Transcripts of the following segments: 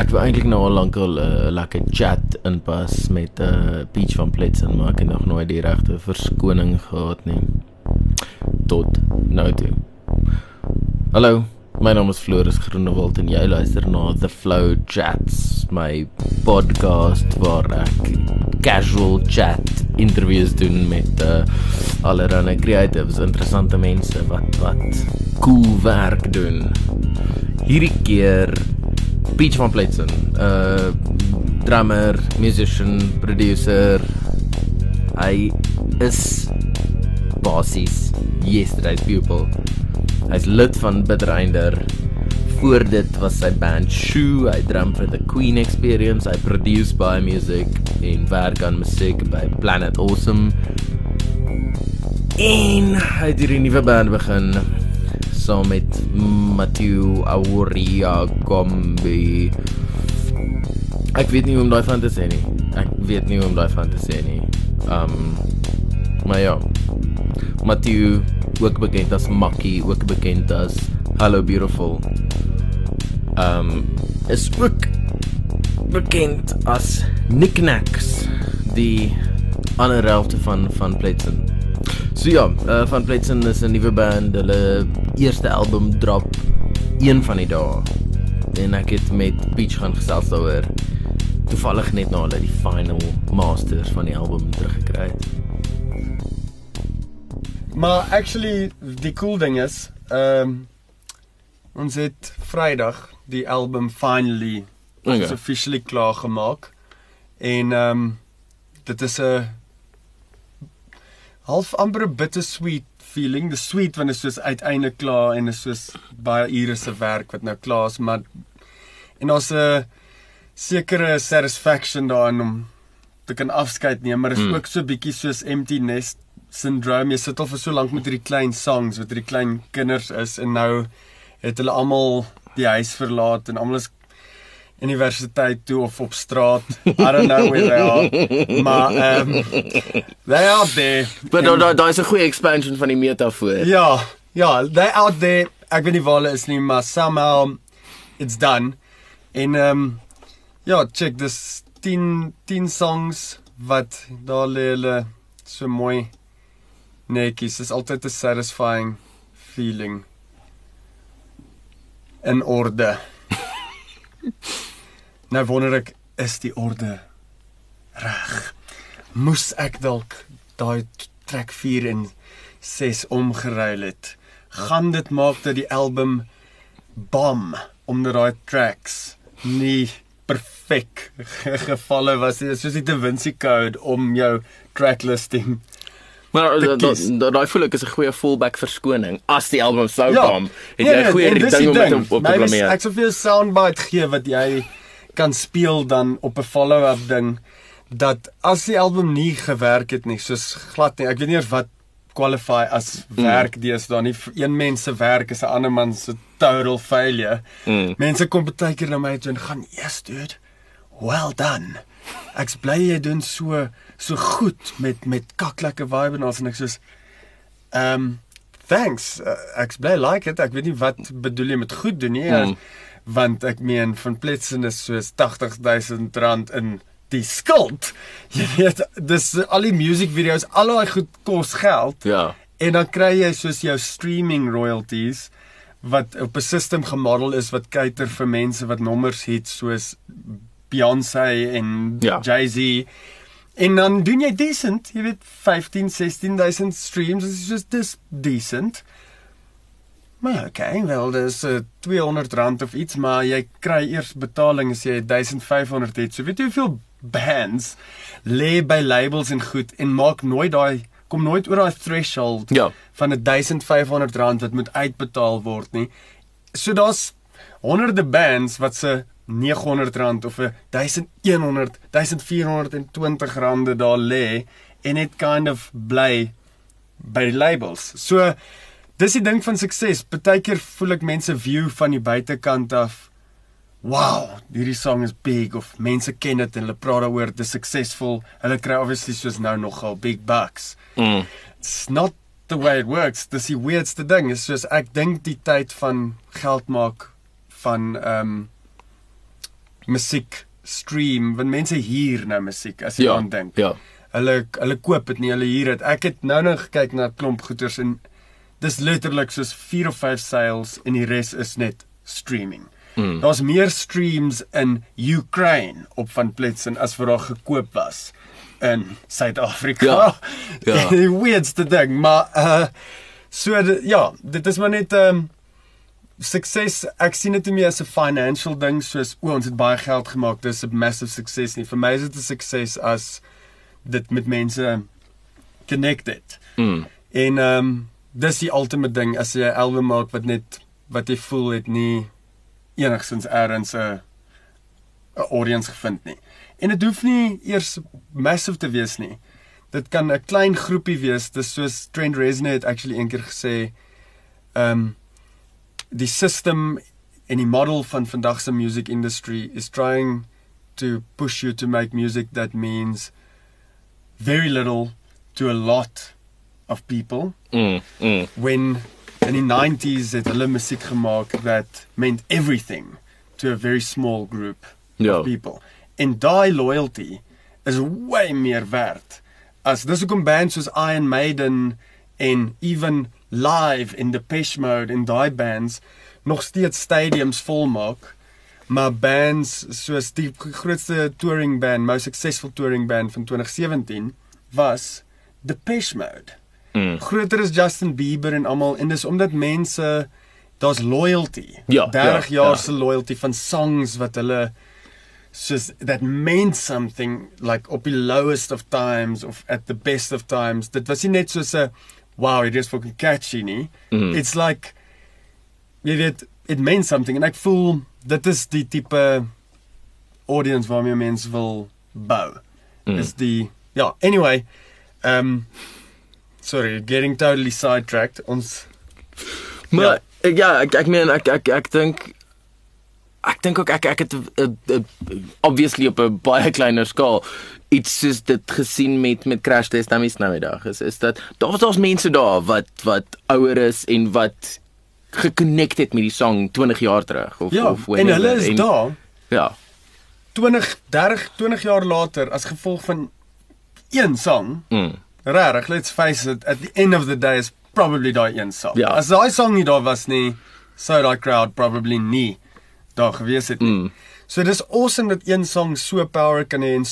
Ek wou eintlik nou al lank al 'n uh, lekker chat inpas met 'n uh, Peach van Pletsen, maar ek het nog nooit die regte verskoning gehad nie. Tot nou toe. Hallo, my naam is Floris Groenewald en jy luister na The Flow Chats, my podcast waar ek casual chat interviews doen met uh, allerlei creatives, interessante mense wat wat cool werk doen. Hierdie keer Peach van Pletsen, 'n uh, drummer, musician, producer. Hy is basies yesterday's pupil. Hy's lid van Bitterinder. Voor dit was sy band Shoe, hy drum vir The Queen Experience, hy produce baie music en werk aan musiek by Planet Awesome. En hy het hierdie nuwe band begin saam met Matthew Auria Gombi. Ek weet nie hoe om daai van te sê nie. Ek weet nie hoe om daai van te sê nie. Um maar ja. Matthew ook bekend as Makkie, ook bekend as Hello Beautiful. Um is ook bekend as Knickknacks, die ander helfte van van Pletsen. So ja, uh, van Pletsen is 'n nuwe band. Hulle eerste album drop een van die dae. En ek het met Peach gaan gesels daaroor. Toevallig net na hulle die final masters van die album teruggekry het. Maar actually die cool ding is, ehm um, ons het Vrydag die album finally okay. officially klaar gemaak. En ehm um, dit is 'n half amper 'n bittersweet feeling. Die sweet want dit is soos uiteindelik klaar en is soos baie ure se werk wat nou klaar is, maar en ons 'n sekere satisfaction daarin om te kan afskeid neem, maar is Mm. ook so bietjie soos empty nest syndrome. Jy sit al vir so lank met hierdie klein songs wat hierdie klein kinders is en nou het hulle almal die huis verlaat en almal is universiteit toe of op straat. I don't know where they are. Maar ehm um, they are there. Maar daar daar daar is 'n goeie expansion van die metafoor. Ja, ja, they out there. Ek weet nie waar hulle is nie, maar somehow it's done. En ehm um, ja, check this 10 10 songs wat daar lê hulle so mooi netjies. Dis altyd 'n satisfying feeling. In orde. nou wonder ek, is die orde reg? Moes ek dalk daai t- track 4 en 6 omgeruil het? Gaan dit maak dat die album bom omdat daai tracks nie perfek gevalle was nie. Dit is soos die Da Vinci Code om jou track listing. Maar daai voel ek is 'n goeie fallback verskoning as die album sou Ja. kom. Het Nee, jy 'n nee, goeie dis ding om met hom op te blameer? Ek sou vir 'n soundbite gee wat jy kan speel dan op 'n follow-up ding dat as die album nie gewerk het nie, soos glad nie. Ek weet nie eers wat qualify as Mm. werk deesdae nie. Een mens se werk is 'n ander man se total failure. Mm. Mense kom baie keer na my toe en gaan, "Yes, dude. Well done." Ek's bly jy doen so so goed met met kaklekke vibe en alles en ek soos ehm um, thanks. Uh, ek's bly like it. Ek weet nie wat bedoel jy met goed doen nie. Mm. Want ek meen van Pletsen is soos 80000 rand in die skuld. Jy weet, dis al die music video's, al daai goed kos geld. Ja. En dan kry jy soos jou streaming royalties wat op 'n system gemodel is wat cater vir mense wat nommers het soos Beyoncé en Ja. Jay-Z. En dan doen jy decent, jy weet 15, 16000 streams, dit is just dis decent. Maar okay, wel dis uh, 200 rand of iets, maar jy kry eers betaling as jy 1500 het. So weet jy hoeveel bands lê by labels en goed en maak nooit daai kom nooit oor daai threshold Ja. van 1500 rand wat moet uitbetaal word nie. So daar's honderde bands wat se 900 rand of 'n 1100 1420 rande daar lê en dit kind of bly by die labels. So dis die ding van sukses. Partykeer voel ek mense view van die buitekant af Wow, hierdie song is big of mense ken dit en hulle praat daaroor, dit is suksesvol. Hulle kry obviously soos nou nogal big bucks. Mm. It's not the way it works. Dis die weirdste ding. Is soos ek dink die tyd van geld maak van ehm um, musiek stream, want mense hier nou musiek as jy Ja. aan dink. Ja. Hulle hulle koop dit nie, hulle huur dit. Ek het nou nog gekyk na 'n klomp goeders en dis letterlik soos 4 of 5 sales en die res is net streaming. Mm. Daar's meer streams in Ukraine op van Pletsen as wat daar gekoop was in Suid-Afrika. Ja, ja. Die weirdste ding, maar uh so ja, dit is maar net ehm um, sukses. Ek sien dit nie meer as 'n financial ding soos o, ons het baie geld gemaak, dis 'n massive sukses nie. Vir my is dit 'n sukses as dit met mense connected. Mm. En ehm um, dis die ultimate ding as jy 'n album maak wat net wat jy voel het nie enigsins eers 'n 'n audience gevind nie. En dit hoef nie eers massive te wees nie. Dit kan 'n klein groepie wees. Dis soos Trent Reznor het actually eendag gesê ehm um, die system en die model van vandag se music industry is trying to push you to make music that means very little to a lot of people Mm. Mm. when in the 90s het hulle musiek gemaak that meant everything to a very small group Ja. of people. En daai loyalty is way meer werd as dis hoekom bands soos Iron Maiden en even live in Depeche Mode en daai bands nog steeds stadiums volmaak. Maar bands soos die grootste touring band, most successful touring band van 2017 was Depeche Mode Mm. groter as Justin Bieber en almal en dis omdat mense daar's loyalty. Ja, 30 ja, jaar ja. se loyalty van songs wat hulle soos that meant something like op die lowest of times of at the best of times. Dit was nie net soos 'n wow, it is fucking catchy nie. Mm. It's like jy weet it meant something en ek voel dit is die tipe audience waarmee mense wil bou. Mm. Is die ja, anyway, um sorry, getting totally sidetracked. Ons Maar ja, ja ek ek meen ek ek ek dink ek dink ook ek ek het uh, uh, obviously op 'n baie kleiner skaal iets soos dit gesien met met Crash Test Dummies nou die dag. Is is dat daar was daar's mense daar wat wat ouer is en wat gekonnekt het met die song 20 jaar terug of ja, of en hulle is daar Ja. 20, 30, 20 jaar later as gevolg van een sang. Mm. Regtig, let's face it, at the end of the day is probably daai een sang. Ja. As daai sang nie daar was nie, sou daai crowd probably nie daar gewees het nie. Mm. So dis awesome dat een sang so power kan hê en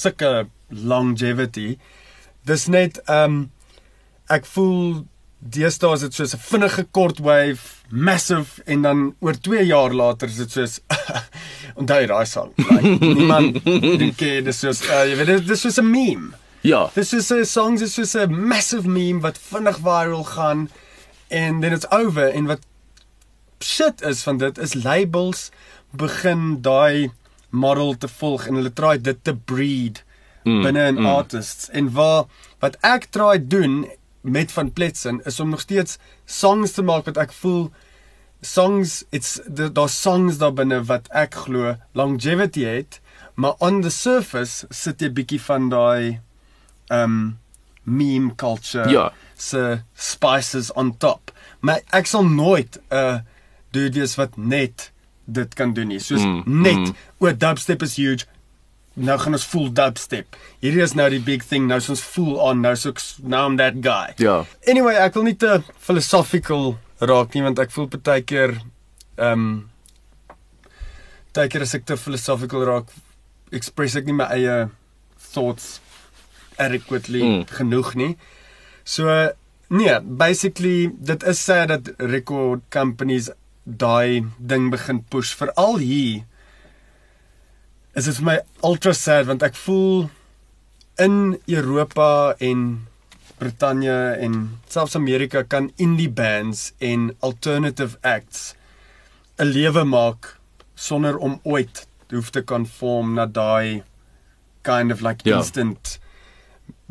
sulke longevity. Dis net um, ek voel deesdae is dit soos 'n vinnige kort wave, massive en dan oor 2 jaar later is dit soos onthou daai sang. Like, niemand dink dis soos uh, jy weet dit- dis soos 'n meme. Ja. Dis is 'n songs is soos 'n massive meme wat vinnig viral gaan en then it's over en wat shit is van dit is labels begin daai model te volg en hulle try dit te breed Mm, binne in mm. artists en waar wat ek try doen met van Pletsen is om nog steeds songs te maak wat ek voel songs it's daar's songs daar binne wat ek glo longevity het maar on the surface sit jy bietjie van daai um meme culture Ja. se spices on top maar ek sal nooit 'n uh, dude wees wat net dit kan doen nie soos Mm, net mm. o dubstep is huge nou gaan ons full dubstep hierdie is nou die big thing nou is ons full on nou so now I'm that guy Ja. Anyway, ek wil nie te philosophical raak nie want ek voel baie keer ehm um, baie keer as ek te philosophical raak, express ek nie my eie thoughts adequately Mm. genoeg nie. So nee, basically dit is sad dat record companies daai ding begin push veral hier. Is dit vir my ultra sad want ek voel in Europa en Brittanje en selfs Amerika kan indie bands en alternative acts 'n lewe maak sonder om ooit te hoef te conform na daai kind of like Ja. instant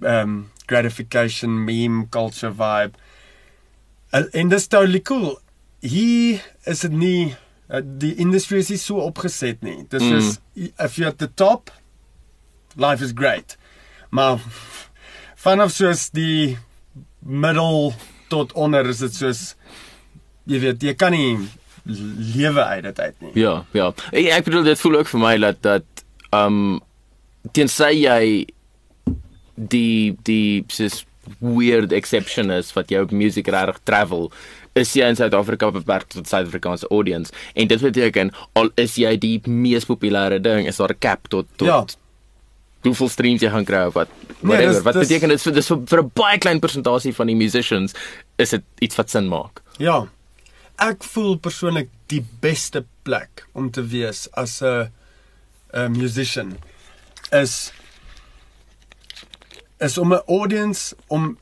um gratification meme culture vibe. En, en dis totally cool. Hier is dit nie uh, die industry is nie so opgeset nie. Dis Mm. is if you're at the top life is great. Maar vanaf soos die middel tot onder is dit soos jy weet jy kan nie lewe uit dit uit nie. Ja, ja. Ek, ek bedoel dit voel ook vir my dat dat um tensy jy die die soos weird exception is wat jou music regtig travel is jy in Suid-Afrika beperk tot Suid-Afrikaanse audience en dit beteken al is jy die mees populêre ding is daar 'n cap tot tot Ja. hoeveel streams jy gaan kry of wat Nee, whatever dis- wat dis- beteken dit vir dis vir, vir 'n baie klein persentasie van die musicians is dit iets wat sin maak Ja. Ek voel persoonlik die beste plek om te wees as 'n 'n musician is is om 'n audience om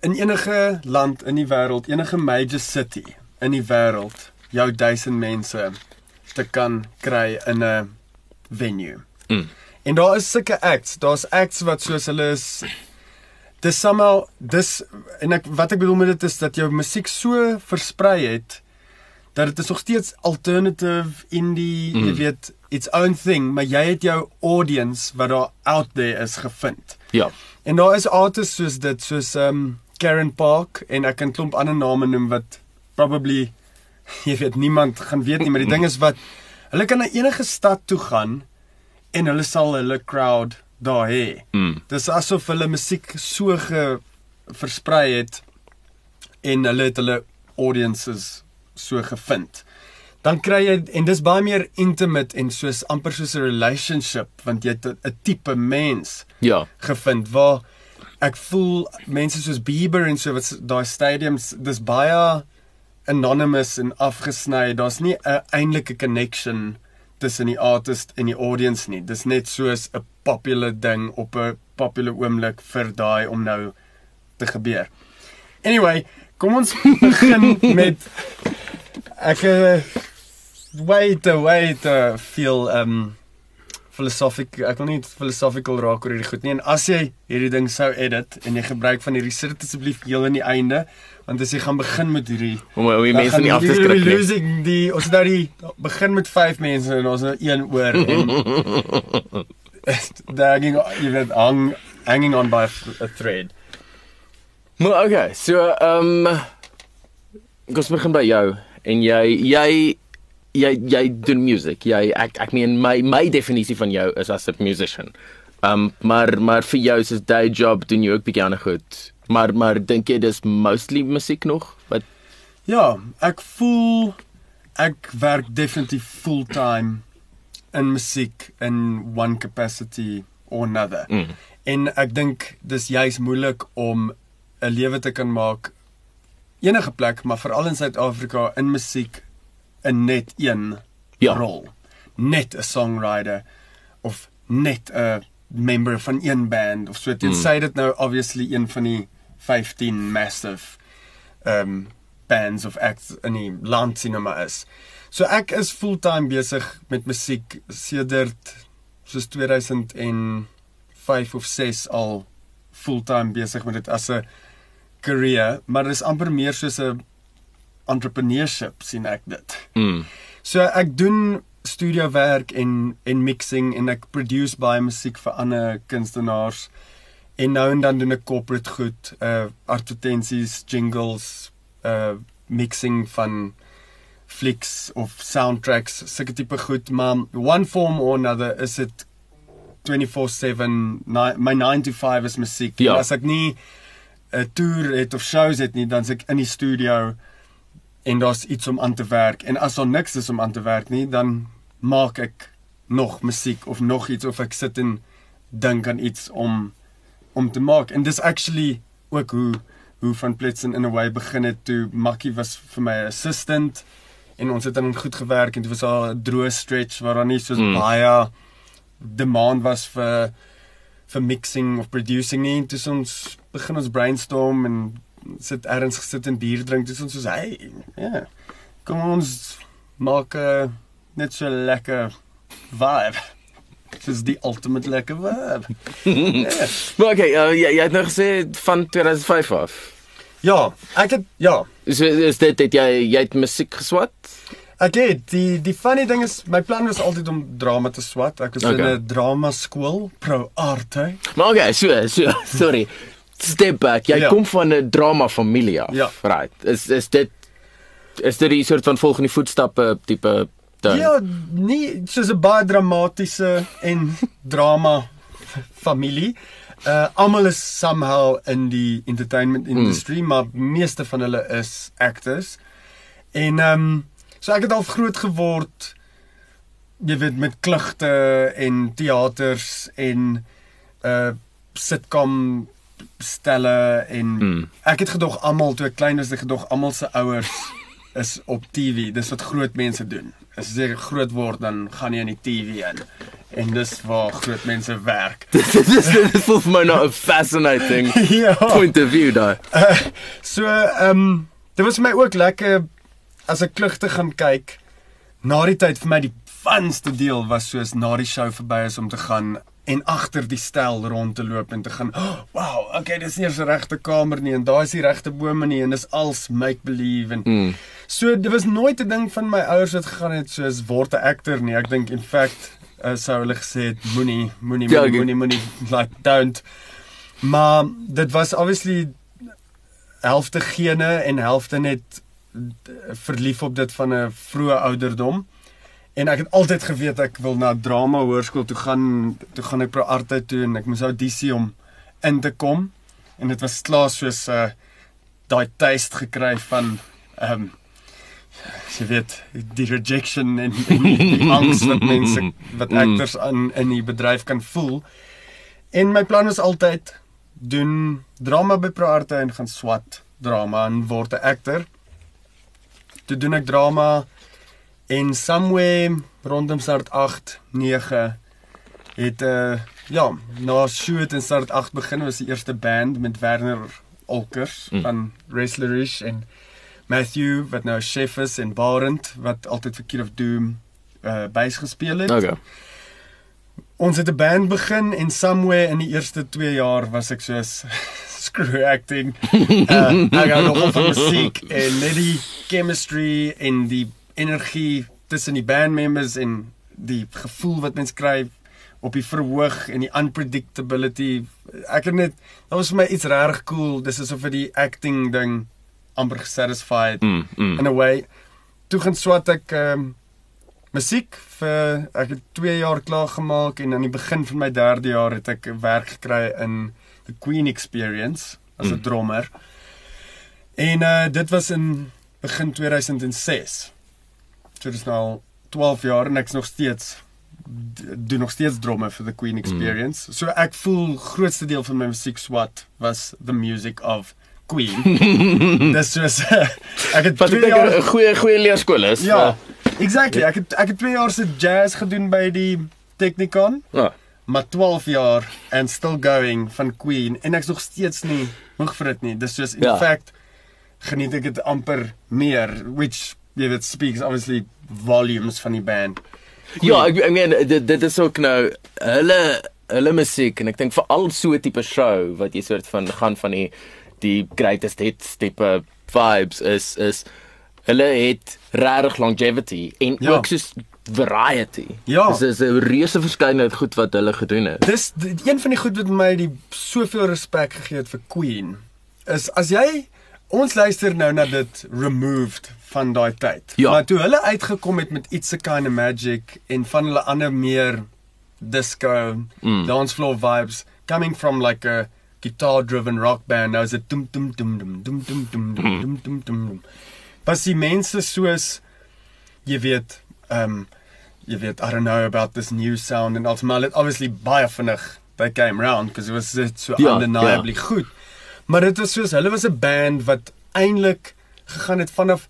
in enige land in die wêreld, enige major city in die wêreld jou 1000 mense te kan kry in 'n venue. Mm. En daar is sulke acts, daar's acts wat soos hulle is dis somehow dis en ek wat ek bedoel met dit is dat jou musiek so versprei het dat dit is nog steeds alternative indie, mm. jy weet, its own thing, maar jy het jou audience wat daar out there is gevind. Ja En daar is artists soos dit, soos um Karen Park en ek kan klomp ander name noem wat probably jy weet niemand gaan weet nie, maar die ding is wat hulle kan na enige stad toe gaan en hulle sal hulle crowd daar hê. mm. Dis asof hulle musiek so ge versprei het en hulle het hulle audiences so gevind. Dan kry jy en dis baie meer intimate en soos amper soos 'n relationship want jy het 'n- tipe mens ja gevind waar ek voel mense soos Bieber en so wat daai stadiums dis baie anonymous en afgesny. Daar's nie 'n eintlike connection tussen die artist en die audience nie. Dis net soos 'n popular ding op 'n popular oomblik vir daai om nou te gebeur. Anyway, kom ons begin met ek uh, wait, wait, uh, feel um philosophic ek wil nie philosophical raak oor hierdie goed nie. En as jy hierdie ding sou edit en jy gebruik van hierdie sit asseblief heel aan die einde want as jy gaan begin met hierdie om om die mense nie af te skrik nie losing die ons nou die begin met 5 mense en ons nou een oor en dagging jy weet hang hanging on by a th- a thread. Maar okay, so ehm um, ons begin by jou en jy jy jy jy doen music. Jy ek ek meen my my definisie van jou is as 'n musician. Um, maar maar vir jou is day job doen jy ook bietjie ander goed. Maar maar dink jy dis mostly musiek nog? Wat Ja, ek voel ek werk definitief fulltime in musiek in one capacity or another. mm, En ek dink dis juis moeilik om 'n lewe te kan maak enige plek, maar veral in Suid-Afrika in musiek in net een Ja. rol. Net 'n songwriter of net 'n member van een band of so. Tensy dit nou obviously een van die 15 massive um bands of acts in die land maar is. So ek is fulltime besig met musiek sedert soos 2005 of 6 al fulltime besig met dit as 'n career, maar dit is amper meer soos 'n entrepreneurship sien ek dit. mm, So ek doen studio werk en en mixing en ek produce baie musiek vir ander kunstenaars. En nou en dan doen ek corporate goed, uh advertensies, jingles, uh mixing van flicks of soundtracks, sulke tipe goed, maar one form or another is it 24/7 ni- my 9 to 5 is musiek. Ja. As ek nie 'n toer het of shows het nie, dan's ek in die studio en daar's iets om aan te werk en as daar niks is om aan te werk nie, dan maak ek nog musiek of nog iets of ek sit en dink aan iets om om te maak. En dis actually ook hoe hoe van Pletsen in a way begin het toe Makkie was vir my assistant en ons het dan goed gewerk en dit was al 'n droë stretch waar daar nie so Mm. baie demand was vir vir mixing of producing nie. Dis ons begin ons brainstorm en sit ergens gesit en bier drink. Dis ons soos hey, ja. Yeah, kom ons maak 'n uh, net so lekker vibe. Dis die ultimate lekker vibe. yeah. Maar okay, uh, jy jy het nou gesê van 2005 af. Ja, ek het ja, So is dit het jy jy het musiek geswat? Ek het die die funny ding is my plan was altyd om drama te swat. Ek was okay. in. 'n drama skool, pro arte. Maar okay, so so sorry. Step back. Jy Ja. kom van 'n drama familie af. Ja. Right. Is is dit is dit die soort van volgende voetstappe tipe ding? Ja, nie soos 'n baie dramatiese en drama familie. Uh almal is somehow in die entertainment industry, mm. maar meeste van hulle is actors. En ehm um, so ek het al groot geword jy weet met klugte en teaters en uh sitcom stelle en mm. ek het gedog almal toe ek klein was, ek gedog almal se ouers is op TV. Dis wat groot mense doen. As jy groot word dan gaan jy in die TV in. En dis waar groot mense werk. Dis dis voel vir my nou 'n fascinating ja. point of view daai. Uh, so ehm um, dit was vir my ook lekker as ek klugte gaan kyk. Na die tyd vir my die funste deel was soos na die show verby is om te gaan en agter die stel rond te loop en te gaan, oh, "Wow, okay, dis nie 'n regte kamer nie en daar is die regte bome nie en dis als make believe en mm. so dit was nooit 'n ding van my ouers wat gegaan het soos word 'n actor nie. Ek dink in fact uh, sou hulle gesê het moenie moenie Ja, moenie moenie moenie like don't. Maar dit was obviously helfte gene en helfte net verlief op dit van 'n vroeë ouderdom. En ek het altyd geweet ek wil na drama hoërskool toe gaan. Toe gaan ek pro arte toe en ek moes audisie om in te kom. En dit was klaar soos 'n uh, daai taste gekry van ehm um, jy weet die rejection en, en die angs wat mense wat actors aan in die bedryf kan voel. En my plan was altyd doen drama by pro arte en gaan swat drama en word 'n actor. Toe doen ek drama En somewhere rondom start 8 9 het 'n uh, ja, na shoot en start 8 begin was die eerste band met Werner Olkers mm. van Wrestlerish en Matthew wat nou chef is en Barend wat altyd vir Kid of Doom uh bys gespeel het. Okay. Ons het 'n band begin en somewhere in die eerste 2 jaar was ek soos screw acting. Uh ek gou nog van musiek en net die chemistry en die energie tussen die band members en die gevoel wat mens kry op die verhoog en die unpredictability. Ek het net dit was vir my iets regtig cool. Dis asof vir die acting ding amper satisfied Mm, mm. in a way. Toe gaan swat ek ehm um, musiek vir ek het 2 jaar klaar gemaak en aan die begin van my 3de jaar het ek werk gekry in the Queen Experience as 'n Mm. drummer. En uh dit was in begin 2006. So dis nou al 12 jaar en ek's nog steeds doen nog steeds drumme vir the Queen Experience. Mm. So ek voel grootste deel van my musiek swat was the music of Queen. dis soos ek het Wat ek twee dink jaar 'n goeie goeie leerskool is. Ja. Exactly. Ek het ek het 2 jaar se jazz gedoen by die Technikon, Ja. maar 12 jaar and still going van Queen en ek's nog steeds nie moeg vir dit nie. Dis soos in Ja. ja. fact geniet ek dit amper meer which jy weet speaks obviously volumes van die band. Ja, ek ek meen dit dit is ook nou hulle hulle musiek en ek dink veral so 'n tipe show wat jy soort van gaan van die die greatest hits tipe vibes is is hulle het regtig longevity en Ja. ook soos variety. Ja. Dis is 'n reuse verskeidenheid goed wat hulle gedoen het. Dis die- een van die goed wat my die soveel respek gegee het vir Queen is as jy ons luister nou na dit removed van daai tyd. Ja. Maar toe hulle uitgekom het met It's a Kind of Magic en van hulle ander meer disco, mm. dance floor vibes coming from like a guitar driven rock band. Nou is dit tum tum tum tum tum tum tum tum tum tum tum. Pas die mense soos jy weet, ehm um, jy weet I don't know about this new sound and maar obviously baie vinnig they came round because it was so Ja, undeniably ja. goed. Maar dit was soos hulle was 'n band wat eintlik gegaan het vanaf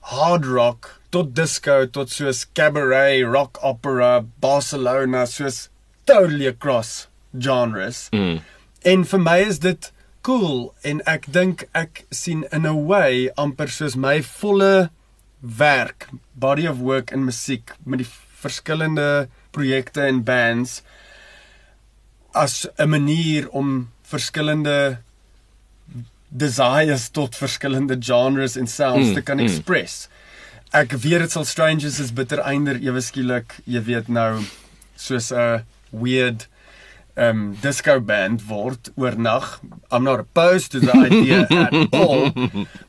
hard rock tot disco tot soos cabaret, rock opera, Barcelona, soos totally across genres. Mm. En vir my is dit cool en ek dink ek sien in a way amper soos my volle werk, body of work in musiek met die verskillende projekte en bands as 'n manier om verskillende desires tot verskillende genres en sounds Mm, mm, te kan mm. express. Ek weet dit sal strangers is bitter einder ewe skielik, jy weet nou soos 'n weird um disco band word oornag. I'm not opposed to the idea at all.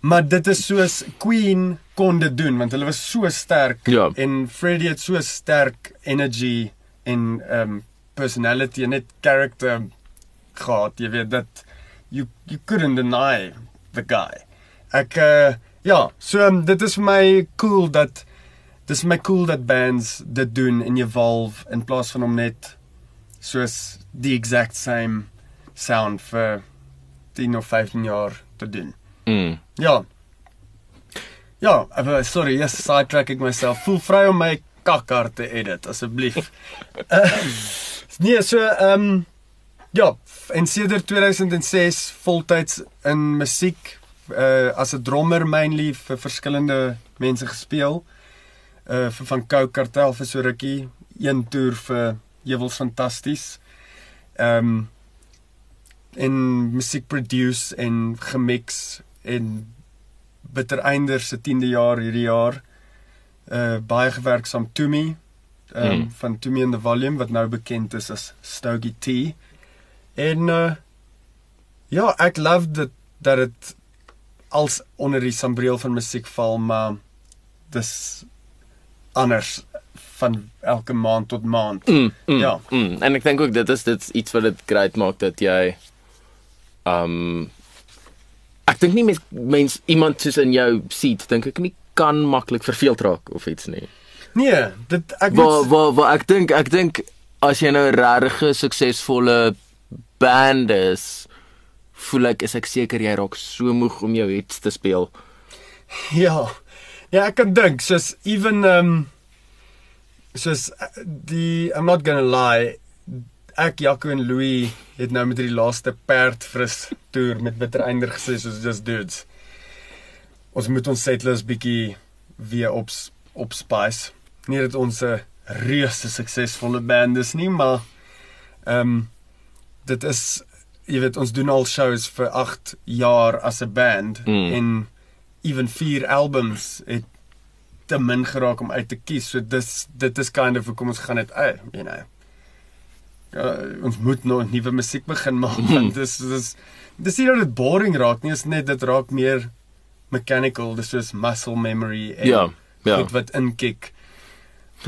Maar dit is soos Queen kon dit doen want hulle was so sterk Ja. en Freddie het so sterk energy en um personality en net character gehad. Jy weet dat you you couldn't deny the guy. Ek uh, ja, so um, dit is vir my cool dat dis my cool dat bands dit doen en evolve in plaas van om net soos die exact same sound vir 10 of 15 jaar te doen. Mm. Ja. Ja, uh, sorry, yes, sidetracking myself. Voel vry om my kakkar te edit asseblief. uh, nee, so ehm um, ja, en sedert 2006 voltyds in musiek uh as 'n drummer mainly vir verskillende mense gespeel. Uh vir van Coke Kartel vir so rukkie, een toer vir Jewels Fantasties. Ehm um, en musiek produce en gemix en Bittereinder se 10de jaar hierdie jaar. Uh baie gewerk saam Tumi ehm um, Hmm. van Tumi in the Volume wat nou bekend is as Stogie T. En uh ja, ek love dit dat dit als onder die sambreel van musiek val, maar dis anders van elke maand tot maand. Mm, mm, Ja. Mm. En ek dink ook dit is dit iets wat dit great maak dat jy um ek dink nie mens mens iemand soos in jou seat dink ek nie kan maklik verveeld raak of iets nie. Nee, dit ek Waar waar waar ek dink ek dink as jy nou 'n regte suksesvolle band is voel ek is ek seker jy raak so moeg om jou hits te speel. Ja. Ja, ek kan dink soos even um soos uh, die I'm not gonna lie ek Jaco en Louis het nou met die laaste perd fris toer met Bittereinder gesê soos just dudes. Ons moet ons settlers bietjie weer op op spice. Nie dat ons 'n reuse suksesvolle band is nie, maar ehm um, dit is jy weet ons doen al shows vir 8 jaar as 'n band Mm. en even 4 albums het te min geraak om uit te kies. So dis dit is kind of hoekom ons gaan dit uit, you know. Ja, ons moet nou nuwe musiek begin maak want dis dis dis nie dat dit boring raak nie, is net dit raak meer mechanical, dis soos muscle memory en Ja, ja. goed wat inkick.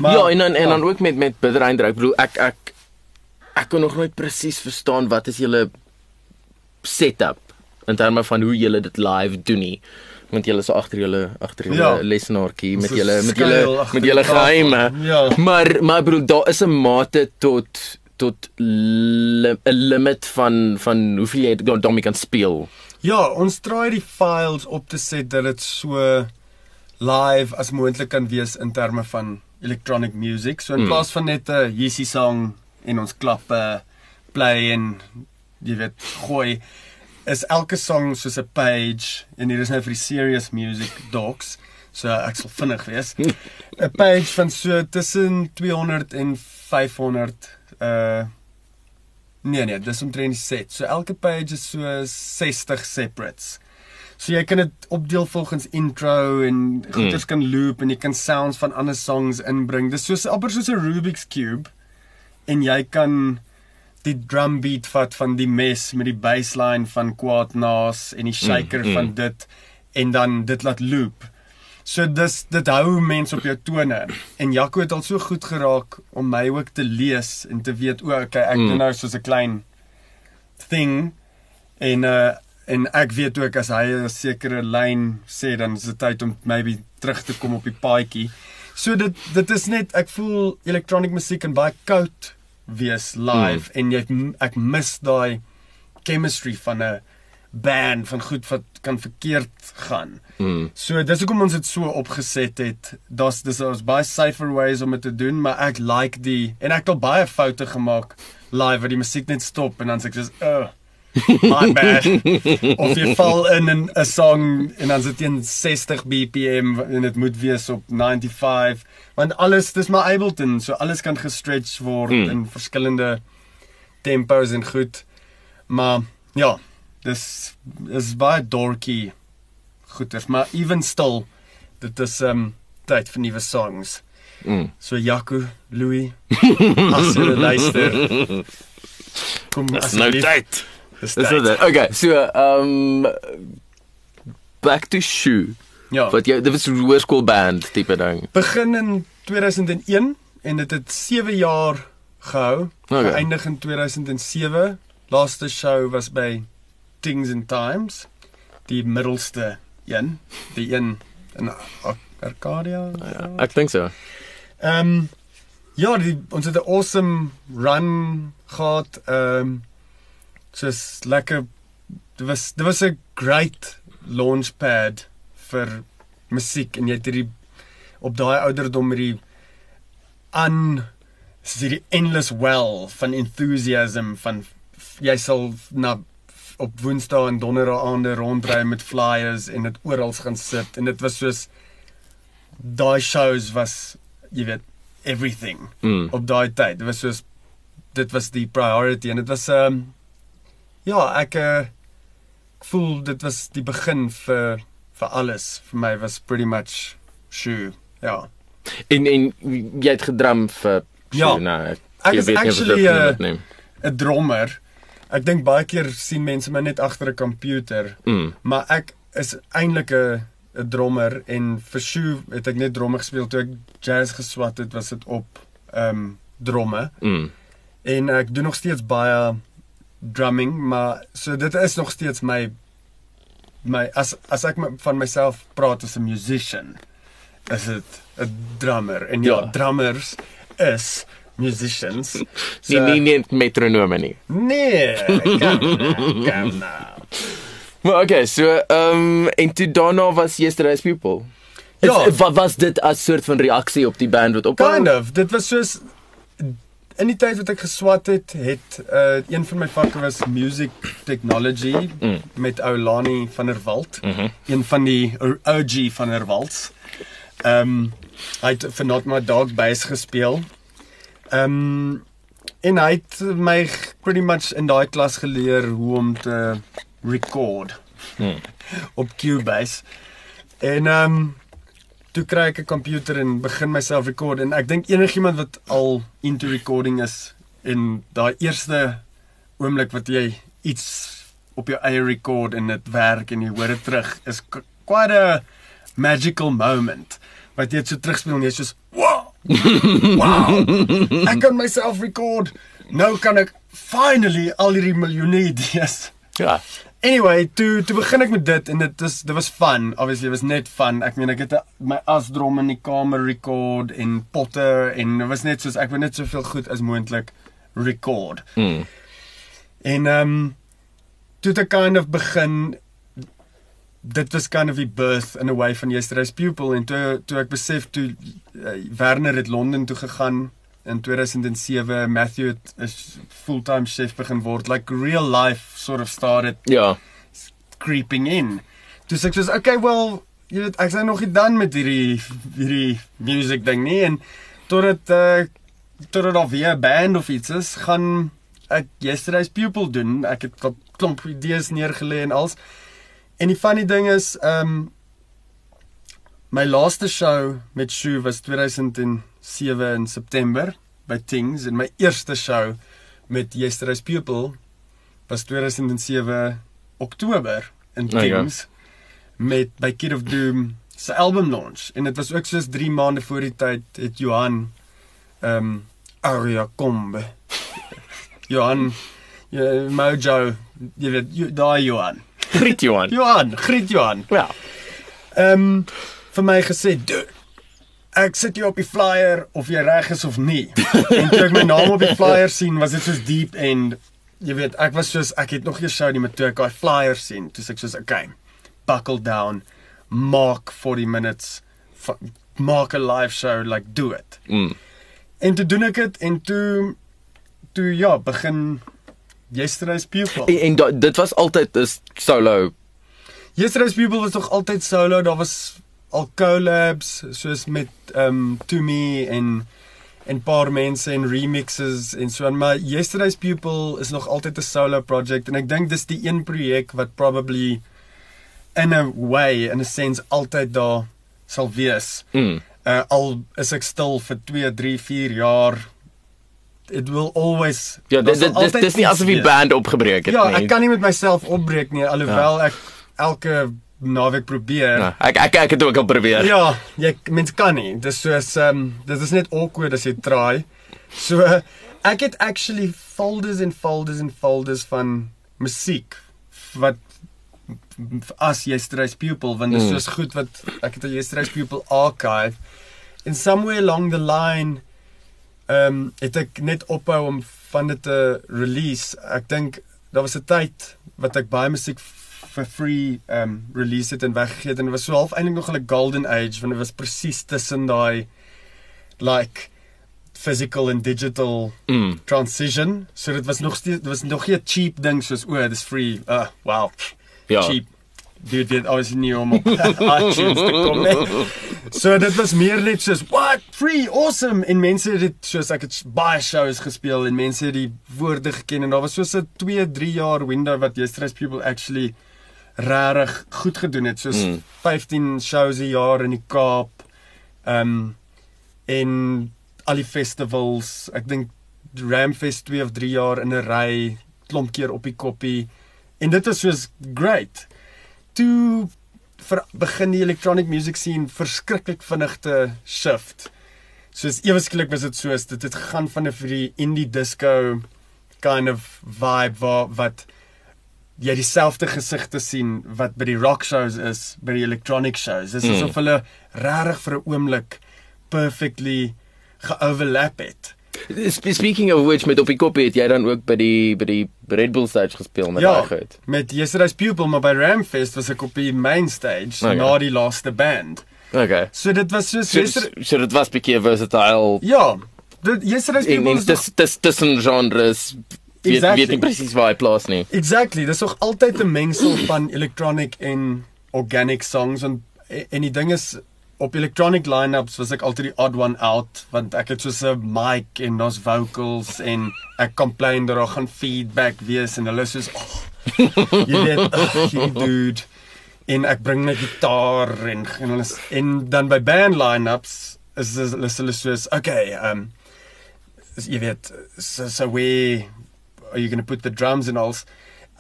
ja, en dan en dan ook met met Bittereinder. Ek bedoel ek ek ek kon nog nooit presies verstaan wat is julle setup in terme van hoe julle dit live doen nie. Want julle is so agter julle agter julle Ja. lesenaartjie met julle met julle met julle geheime. Ja. Maar maar bedoel daar is 'n mate tot tot 'n limit van van hoeveel jy daar- daarmee kan speel. Ja, ons probeer die files op te set dat dit so live as moontlik kan wees in terme van electronic music. So in Mm. plaas van net 'n Yeezy song en ons klappe play en jy weet gooi is elke song soos 'n page en hier is nou vir die serious music docs. So ek sal vinnig wees. 'n Page van so tussen 200 en 500 uh Nee nee, dis omtrent die set. So elke page is so 60 separates. So jy kan dit opdeel volgens intro en goeters mm. kan loop en jy kan sounds van ander songs inbring. Dis soos amper soos 'n Rubik's cube en jy kan die drum beat vat van die mes met die bassline van Quad Nas en die shaker Mm, mm, mm. van dit en dan dit laat loop. So dis dit hou mense op jou tone. En Jaco het al so goed geraak om my ook te lees en te weet o, okay, ek Mm. doen nou soos 'n klein thing en uh en ek weet ook as hy 'n sekere lyn sê dan is dit tyd om maybe terug te kom op die paadjie. So dit dit is net ek voel electronic musiek kan baie koud wees live mm. en jy ek mis daai chemistry van 'n band van goed wat kan verkeerd gaan. Mm. So dis hoekom ons dit so opgeset het. Daar's dis ons baie safer ways om dit te doen, maar ek like die en ek het al baie foute gemaak live waar die musiek net stop en dan sê ek soos uh my bad. of jy val in 'n 'n song en dan sit jy in 60 BPM en dit moet wees op 95 want alles dis maar Ableton, so alles kan gestretch word Hmm. in verskillende tempos en goed. Maar ja, dis is baie dorky goeters, maar even still dit is um tyd vir nuwe songs. Mm. So Jaco, Louis, as jy luister. Kom Dis nou tyd. Dis tyd. dit. Okay, so um back to shoe. Ja. Wat jy dit was 'n hoërskoolband tipe ding. Begin in 2001 en dit het 7 jaar gehou. Okay. Geëindig in 2007. Laaste show was by Things and Times, die middelste een, die een in Ar- Arcadia. Ja, ek dink so. Ehm um, ja, die, ons het 'n awesome run gehad. Ehm um, soos lekker dit was dit was 'n great launchpad vir musiek en jy het hierdie op daai ouderdom hierdie aan hierdie endless well van enthusiasm van jy sal na op Woensdae en Donderdae aande rondry met flyers en dit oral gaan sit en dit was soos daai shows was jy weet everything Mm. op daai tyd. Dit was soos dit was die priority en dit was ehm um, ja, ek uh, voel dit was die begin vir vir alles. Vir my was pretty much shoe. Ja. En en jy het gedrum vir Ja. nou, ek, Ek is actually, dit uh. 'n drummer. Ek dink baie keer sien mense my net agter 'n komputer, Mm. maar ek is eintlik 'n 'n drummer en vir shoe het ek net drums gespeel toe ek jazz geswat het, was dit op ehm um, dromme. Mm. En ek doen nog steeds baie drumming, maar so dit is nog steeds my my as as ek my- van myself praat as 'n musician, is dit 'n drummer. En ja, Ja. drummers is musicians. Nie nie nie metronome nie. Nee, nou, kom nou. Maar okay, so ehm um, en toe daarna was Yesterday's People. Ja. Is, wat was dit as soort van reaksie op die band wat op Kind of. Dit was soos in die tyd wat ek geswat het, het uh een van my vakke was music technology Mm. met Oulani van der Walt, Mhm. een van die OG van der Walts. Ehm um, hy het vir Not My Dog Bass gespeel. Ehm um, en hy het my pretty much in daai klas geleer hoe om te record Hmm. op Cubase. En ehm um, toe kry ek 'n komputer en begin myself record en ek dink enigiemand wat al into recording is en daai eerste oomblik wat jy iets op jou eie record en dit werk en jy hoor dit terug is qu- quite a magical moment. Wat jy dit so terugspeel en jy's soos wow. Wow. Ek kan myself record. Nou kan ek finally al hierdie miljoene idees Ja. Anyway, toe toe begin ek met dit en dit is dit was fun. Obviously it was net fun. Ek meen ek het 'n- my asdrom in die kamer record en potte en dit was net soos ek wou net soveel goed as moontlik record. Mm. En ehm um, toe ek kind of begin dit was kind of the birth in a way van Yesterday's Pupil en toe toe ek besef toe uh, Werner het Londen toe gegaan in 2007 Matthew het 'n fulltime chef begin word like real life sort of started Ja. creeping in. Toe sê ek soos okay well jy weet ek is nou nog nie dan met hierdie hierdie music ding nie en totdat uh totdat daar weer 'n band of iets is, gaan ek Yesterday's Pupil doen. Ek het 'n klomp idees neergelê en als. En die funny ding is um my laaste show met Shoe was 2007 in September by Things en my eerste show met Yesterday's Pupil was 2007 Oktober in Nou ja. Things met by Kid of Doom se album launch en dit was ook soos 3 maande voor die tyd het Johan ehm um, Aria Kombe Johan ja, Mojo jy weet daai Johan Griet Johan. Johan Griet Johan Ja. ehm um, vir my gesê "Dude, ek sit hier op die flyer of jy reg is of nie. En toe ek my naam op die flyer sien was dit soos deep end. Jy weet ek was soos ek het nog 'n show nie met toe ek daai flyer sien. Toe ek soos okay buckle down. Mark 40 minutes. Maak 'n live show. Like do it. Mm. en toe doen ek dit en toe toe ja begin yesterday's pupil En, en da, dit was altyd 'n solo. Yesterday's People was nog altyd solo. Daar was al collabs soos met ehm um, To Me en en paar mense en remixes en so aan, maar Yesterday's People is nog altyd 'n solo project en ek dink dis die een projek wat probably in a way in a sense altyd daar sal wees. Mm. Uh al is ek stil vir 2, 3, 4 jaar it will always Ja, dit dis, dis nie asof die band opgebreek het Ja, nie. ek kan nie met myself opbreek nie alhoewel ek elke naweek probeer. Nou, ek ek ek het ook al probeer. Ja, jy mens kan nie. Dis soos ehm um, dit is net awkward as jy try. So ek het actually folders en folders en folders van musiek wat as yesterday's pupil want dit is Mm. soos goed wat ek het 'n yesterday's pupil archive in somewhere along the line ehm um, het ek net ophou om van dit te release. Ek dink daar was 'n tyd wat ek baie musiek vir free um, release het en weggegee het en dit was so half eintlik nog 'n golden age want dit was presies tussen daai like physical and digital Mm. transition. So dit was nog steeds dit was nog nie 'n cheap ding soos o, dis free. Uh wow. Ja. Cheap. Dit dit obviously nie om op iTunes te kom nie. So dit was meer net soos what free awesome en mense het dit soos ek het baie shows gespeel en mense het die woorde geken en daar was soos 'n 2, 3 jaar window wat yesterday's people actually regtig goed gedoen het soos Mm. mm. 15 shows 'n jaar in die Kaap. Ehm um, en al die festivals, ek dink Ramfest 2 of 3 jaar in 'n ry, klomp keer op die koppie. En dit was soos great. Toe vir begin die electronic music scene verskriklik vinnig te shift. Soos ewe skielik was dit soos dit het gegaan van 'n vir die indie disco kind of vibe waar wat jy dieselfde gesigte sien wat by die rock shows is by die electronic shows. Dit is Mm. asof hulle regtig vir 'n oomblik perfectly geoverlap het. Sp- Speaking of which met op die koppie het jy dan ook by die by die Red Bull stage gespeel met Ja, daai goed. met Yesterday's Pupil maar by Ramfest was ek op die main stage Okay. na die laaste band. Okay. So dit was so So, Yesterday so dit was bietjie versatile Ja, dit Yesterday's en Pupil en is dis dis tussen genres weet Exactly. weet nie presies waar hy plaas nie. Exactly, dis nog altyd 'n mengsel van electronic en organic songs en en die ding is op electronic lineups was ek altyd die odd one out want ek het so 'n mic en daar's vocals en ek complain dat daar gaan feedback wees en hulle soos oh, jy weet ugh, jy dude en ek bring my gitaar en en hulle en dan by band lineups is hulle is hulle soos okay um jy weet so so where are you going to put the drums and all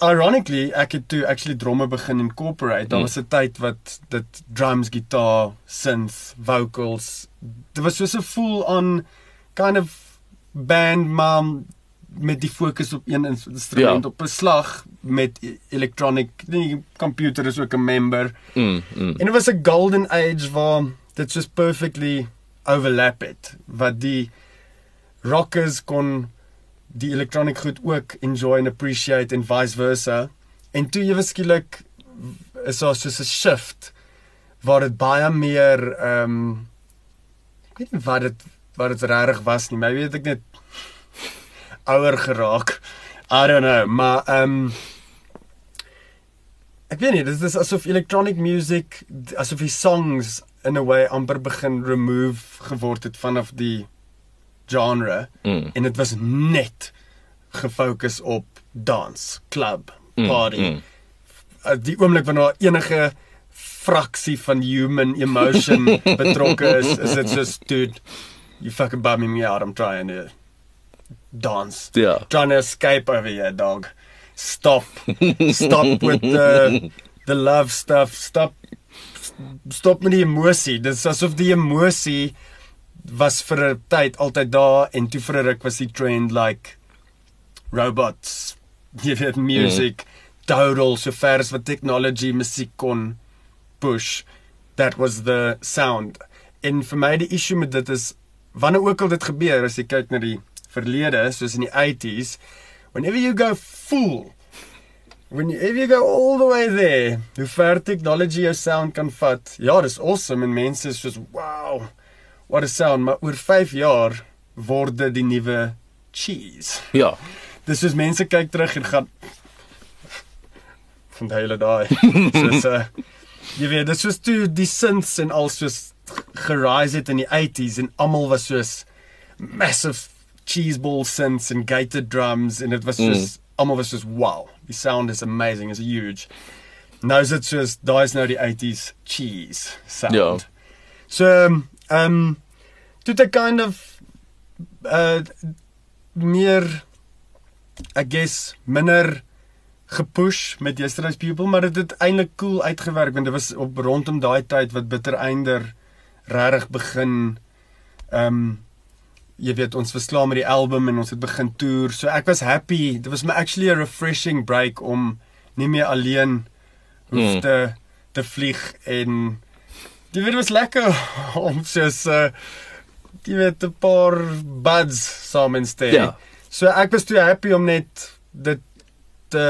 ironically ek het toe actually dromme begin incorporate daar Mm. was 'n tyd wat dit drums gitaar synth vocals dit was so 'n full on kind of band maar met die fokus op een instrument Ja. op 'n slag met e- electronic die computer is ook 'n member Mm. mm. En dit was 'n golden age waar dit soos perfectly overlap het wat die rockers kon die electronic goed ook enjoy and appreciate en vice versa. En toe ewe skielik is daar soos 'n shift waar dit baie meer ehm um, ek weet nie wat dit wat dit regtig was nie. Maybe het ek net ouer geraak. I don't know, maar ehm um, Ek weet nie, dit is asof electronic music asof die songs in a way amper begin remove geword het vanaf die genre Mm. en dit was net gefokus op dans, club, Mm, party. mm. Uh, Die oomblik wanneer enige fraksie van human emotion betrokke is, is dit soos dude, you fucking bumming me out, I'm trying to dance. Ja. Trying to escape over here, dog. Stop. Stop with the the love stuff. Stop. Stop met die emosie. Dit is asof die emosie was vir 'n tyd altyd daar en toe vir 'n ruk was die trend like robots. Jy weet music mm. total so ver as wat technology musiek kon push. That was the sound. En vir my die issue met dit is wanneer ook al dit gebeur as jy kyk na die verlede soos in die 80s whenever you go full when you, if you go all the way there hoe ver technology jou sound kan vat ja dis awesome en mense is soos wow what a sound maar oor 5 jaar word dit die nuwe cheese Ja. dis soos mense kyk terug en gaan van die hele daai soos uh, jy weet dis soos toe die synths en al soos gerise het in die 80s en almal was soos massive cheeseball synths and gated drums and it was Mm. just mm. almal was just wow the sound is amazing it's huge nou is dit soos daai's nou die 80s cheese sound Ja. so um, um toe ek kind of uh meer I guess minder gepush met Yesterday's People, maar dit het eintlik cool uitgewerk want dit was op rondom daai tyd wat Bitter Einder regtig begin ehm um, jy weet ons verslaam met die album en ons het begin toer. So ek was happy. Dit was my actually a refreshing break om nie meer alleen hoef Mm. te te vlieg en dit weet, was lekker om soos uh jy weet 'n paar buds saam in te hê. Ja. So ek was toe happy om net dit te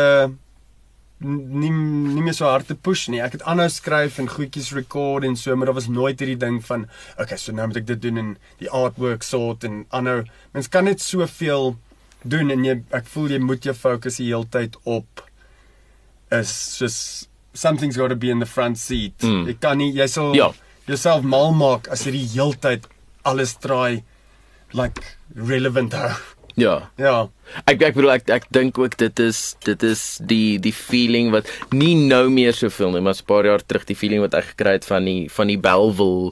nie nie meer so hard te push nie. Ek het aanhou skryf en goedjies record en so, maar daar was nooit hierdie ding van okay, so nou moet ek dit doen en die artwork sort en aanhou. Mens kan net soveel doen en jy ek voel jy moet jou fokus die hele tyd op is just something's got to be in the front seat. Mm. Jy kan nie jy sal Ja. jouself mal maak as jy die hele tyd alles try like relevant hou. Ja. Ja. Ek ek bedoel ek ek dink ook dit is dit is die die feeling wat nie nou meer soveel nie, maar 'n paar jaar terug die feeling wat ek gekry het van die van die Bellville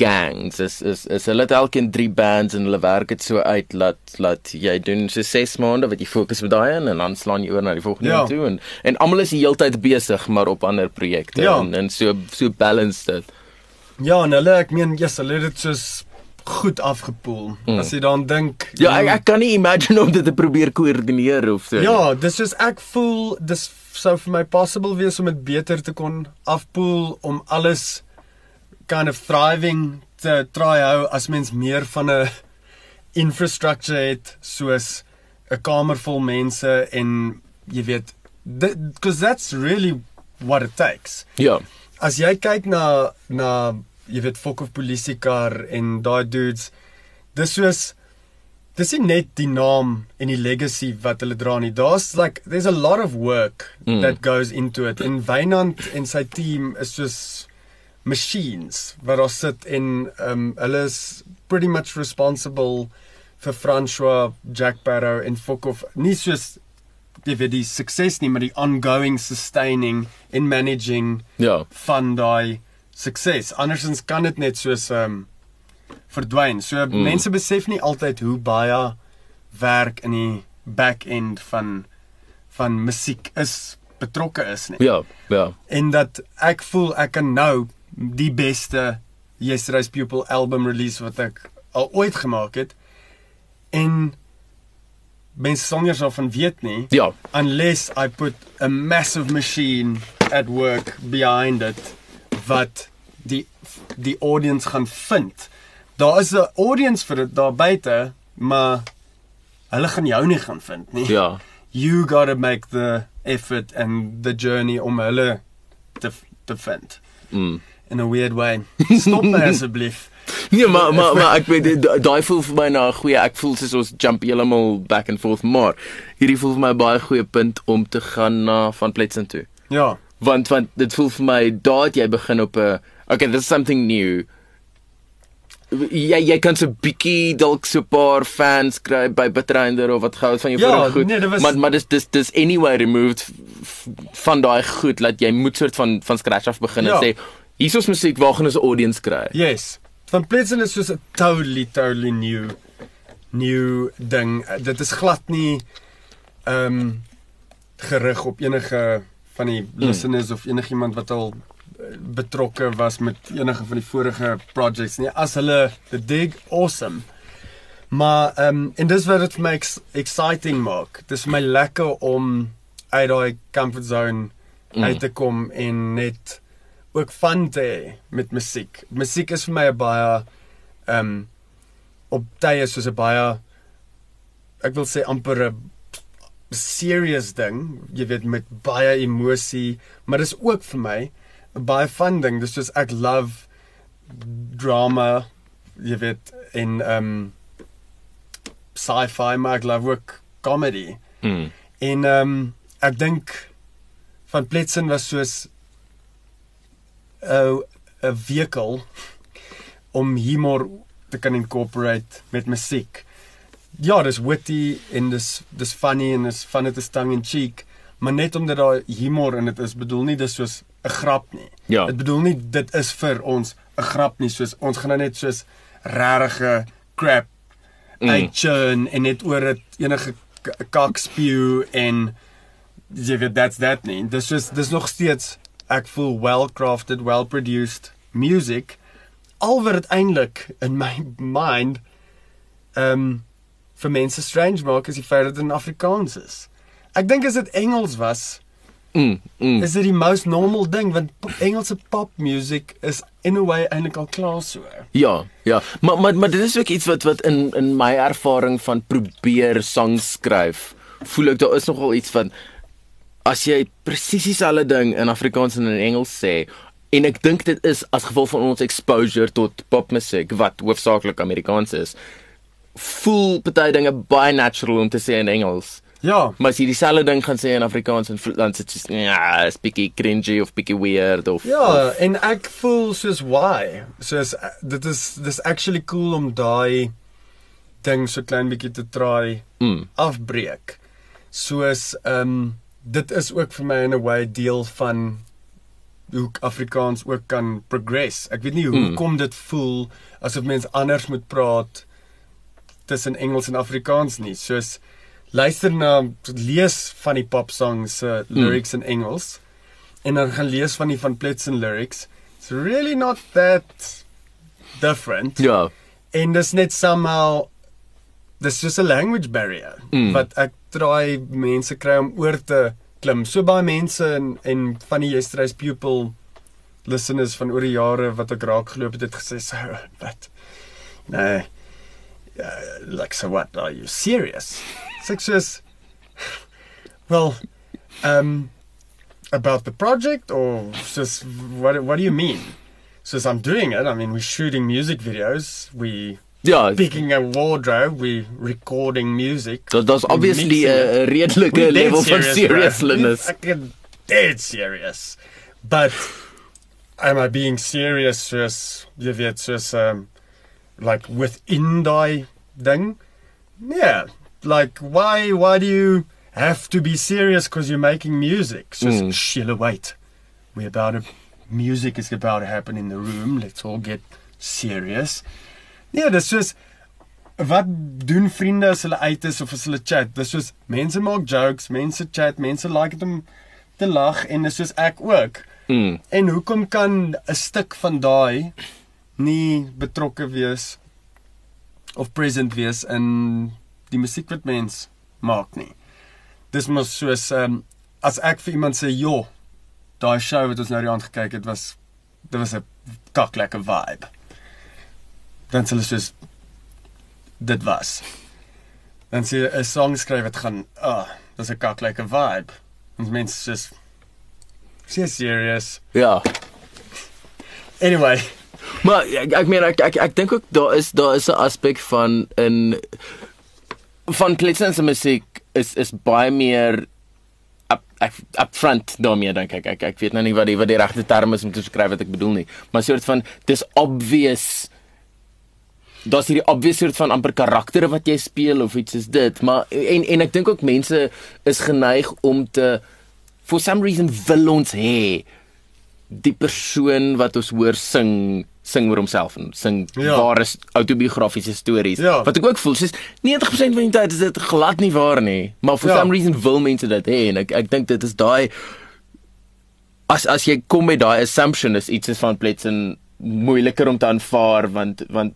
gangs is is is hulle het elkeen drie bands en hulle werk dit so uit laat laat jy doen so 6 maande wat jy fokus op daai een en dan slaan jy oor na die volgende Ja. toe en en almal is die hele tyd besig maar op ander projekte Ja. en en so so balance dit. Ja, en hulle ek meen, yes, hulle het dit soos goed afgepoel. Mm. As jy dan dink Ja, ek ek kan nie imagine om dit te probeer koördineer of so. Ja, dis soos ek voel dis sou vir my possible wees om dit beter te kon afpoel om alles kind of thriving te try hou as mens meer van 'n infrastructure het soos 'n kamer vol mense en jy weet because that's really what it takes. Ja. As jy kyk na na jy weet fok of polisiekar en daai dudes dis soos dis nie net die naam en die legacy wat hulle dra nie. Daar's like there's a lot of work Mm. mm. that goes into it. En Wynand en sy team is soos machines wat daar sit en um hulle is pretty much responsible vir François, Jack Barrow en fok of nie soos jy weet die sukses nie, maar die ongoing sustaining en managing Ja. van daai sukses. Andersins kan dit net soos um, verdwyn. So mm. mense besef nie altyd hoe baie werk in die back end van van musiek is betrokke is nie. Ja. Ja. En dat ek voel ek kan nou die beste Yesterday's Pupil album release wat ek al ooit gemaak het. En mense sal nie daarvan weet nie Ja. unless I put a massive machine at work behind it wat die die audience gaan vind. Daar is 'n audience vir dit daar buite, maar hulle gaan jou nie gaan vind nie. Ja. You got to make the effort and the journey om hulle te te vind Mm. In a weird way. Stop my asseblief. Nee, maar maar maar ek weet da- daai voel vir my na 'n goeie. Ek voel soos ons jump heeltemal back and forth, maar hierdie voel vir my 'n baie goeie punt om te gaan na van Pletsen toe. Ja. Want want dit voel vir my daar het jy begin op 'n okay, this is something new. Jy jy kan so bietjie dalk so 'n paar fans kry by Bitrinder of wat het van jou Ja, vorige goed. nee, was- Maar maar dis dis dis anyway removed van daai goed dat jy moet soort van van scratch af begin Ja. en sê hier is musiek waar gaan ons 'n audience kry. Yes. Van Pletsen is soos 'n totally totally new new ding. Dit is glad nie ehm um, gerig op enige van die listeners of enigiemand wat al uh, betrokke was met enige van die vorige projects nie. As hulle the dig awesome. Maar ehm um, en dis wat dit vir my ex exciting maak. Dis vir my lekker om uit daai comfort zone Mm. uit te kom en net ook fun te hê met musiek. Musiek is vir my 'n baie ehm um, op tye soos 'n baie ek wil sê amper 'n serious ding, jy weet met baie emosie, maar dis ook vir my 'n baie fun ding. Dis soos ek love drama, jy weet en ehm um, sci-fi, maar ek love ook comedy. Mm. En ehm um, ek dink van Pletsen was soos 'n 'n vehikel om humor te kan incorporate met musiek. Ja, dis witty en dis dis funny en dis fun it is tongue in cheek, maar net omdat daar humor in dit is, bedoel nie dis soos 'n grap nie. Ja. Dit bedoel nie dit is vir ons 'n grap nie, soos ons gaan nou net soos regte crap Mm. uitchurn en net oor dit enige kak spew en jy weet that's that nie. Dis just dis nog steeds ek voel well crafted, well produced music. Al wat dit eintlik in my mind ehm um, vir mense strange maak is die feit dat dit in Afrikaans is. Ek dink as dit Engels was, Mm, mm. is dit die most normal ding want Engelse pop music is in a way eintlik al klaar so. Ja, ja. Maar maar maar dit is ook iets wat wat in in my ervaring van probeer sang skryf, voel ek daar is nogal iets van as jy presies dieselfde ding in Afrikaans en in Engels sê en ek dink dit is as gevolg van ons exposure tot popmusiek wat hoofsaaklik Amerikaans is, voel party dinge baie natural om te sê in Engels. Ja, Maar as jy dieselfde ding gaan sê in Afrikaans en dan sit jy ja, is bietjie cringy of bietjie weird of Ja, en ek voel soos why? Soos eh, dit is dis actually cool om daai ding so klein bietjie te try mm, afbreek. Soos ehm um, dit is ook vir my in 'n way deel van hoe Afrikaans ook kan progress. Ek weet nie hoe Mm. kom dit voel asof mens anders moet praat tussen Engels en Afrikaans nie. Soos luister na lees van die popsongs se uh, lyrics in Engels en dan gaan lees van die van Pletsen lyrics. It's really not that different. ja. En dis net somehow dis just a language barrier Mm. wat ek try mense kry om oor te klim. So baie mense en en van die yesterday's pupil listeners van oor die jare wat ek raak geloop het het gesê so wat nee uh, like so what are you serious? Six says well um about the project or just what what do you mean? Says I'm doing it. I mean we're shooting music videos. We Ja, picking a wardrobe, we recording music. Daar's We're obviously a. 'n redelike We're level van serious, seriousness. bro. We're fucking dead serious. But am I being serious soos jy weet soos um like within daai ding? Yeah. Like why why do you have to be serious cuz you're making music? So Mm. Sheila wait. We about to music is about to happen in the room. Let's all get serious. Nee, dis soos wat doen vriende as hulle uit is of as hulle chat? Dis soos mense maak jokes, mense chat, mense like dit om te lag en dis soos ek ook. Mm. En hoekom kan 'n stuk van daai nie betrokke wees of present wees in die musiek wat mens maak nie? Dis mos soos ehm um, as ek vir iemand sê, "Jo, daai show wat ons nou die aand gekyk het was dit was 'n kaklekker vibe." Dan sê hulle soos dit was. Dan sê 'n song skryf wat gaan, "Ah, oh, dis 'n kaklekker vibe." Ons mense soos Sê serious. Ja. Anyway, Maar ek ek meen ek ek, ek dink ook daar is daar is 'n aspek van in van Klitsen se musiek is is baie meer up up, up front daarmee dink ek. ek ek weet nou nie wat die wat die regte term is om te beskryf wat ek bedoel nie. Maar soort van dis obvious Daar's hierdie obvious soort van amper karaktere wat jy speel of iets is dit, maar en en ek dink ook mense is geneig om te for some reason wil ons hê die persoon wat ons hoor sing sing oor homself en sing Ja. ja. ware s- autobiografiese stories Ja. wat ek ook voel soos 90% van die tyd is dit glad nie waar nie maar for Ja. some reason wil mense dit hê en ek ek dink dit is daai as as jy kom met daai assumption is iets is van Pletsen moeiliker om te aanvaar want want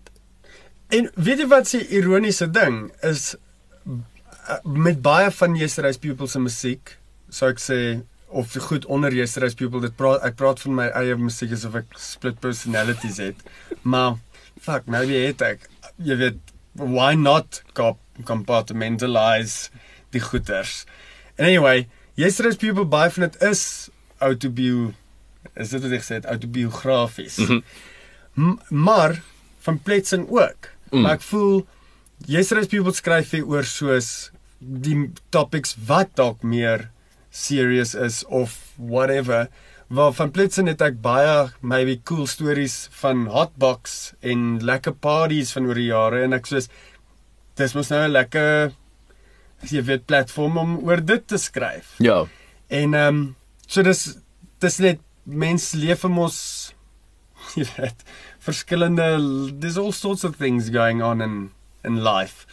En weet jy wat se ironiese ding is uh, met baie van Yesterday's People se musiek, sou ek sê of goed onder Yesterday's People dit praat ek praat van my eie musiek asof ek split personalities het. Maar fuck, maybe het ek jy weet why not comp compartmentalize die goeters. And anyway, Yesterday's People baie van dit is autobio is dit wat ek gesê het autobiografies. Mhm. M maar van Pletsen ook. Mm. Maar ek voel Yesterday's People skryf hier oor soos die topics wat dalk meer serious is of whatever. Waar van Pletsen het ek baie maybe cool stories van hotbox en lekker parties van oor die jare en ek soos dis mos nou 'n lekker jy weet platform om oor dit te skryf. ja En ehm um, so dis dis net mens leef mos jy weet verskillende there's all sorts of things going on in in life.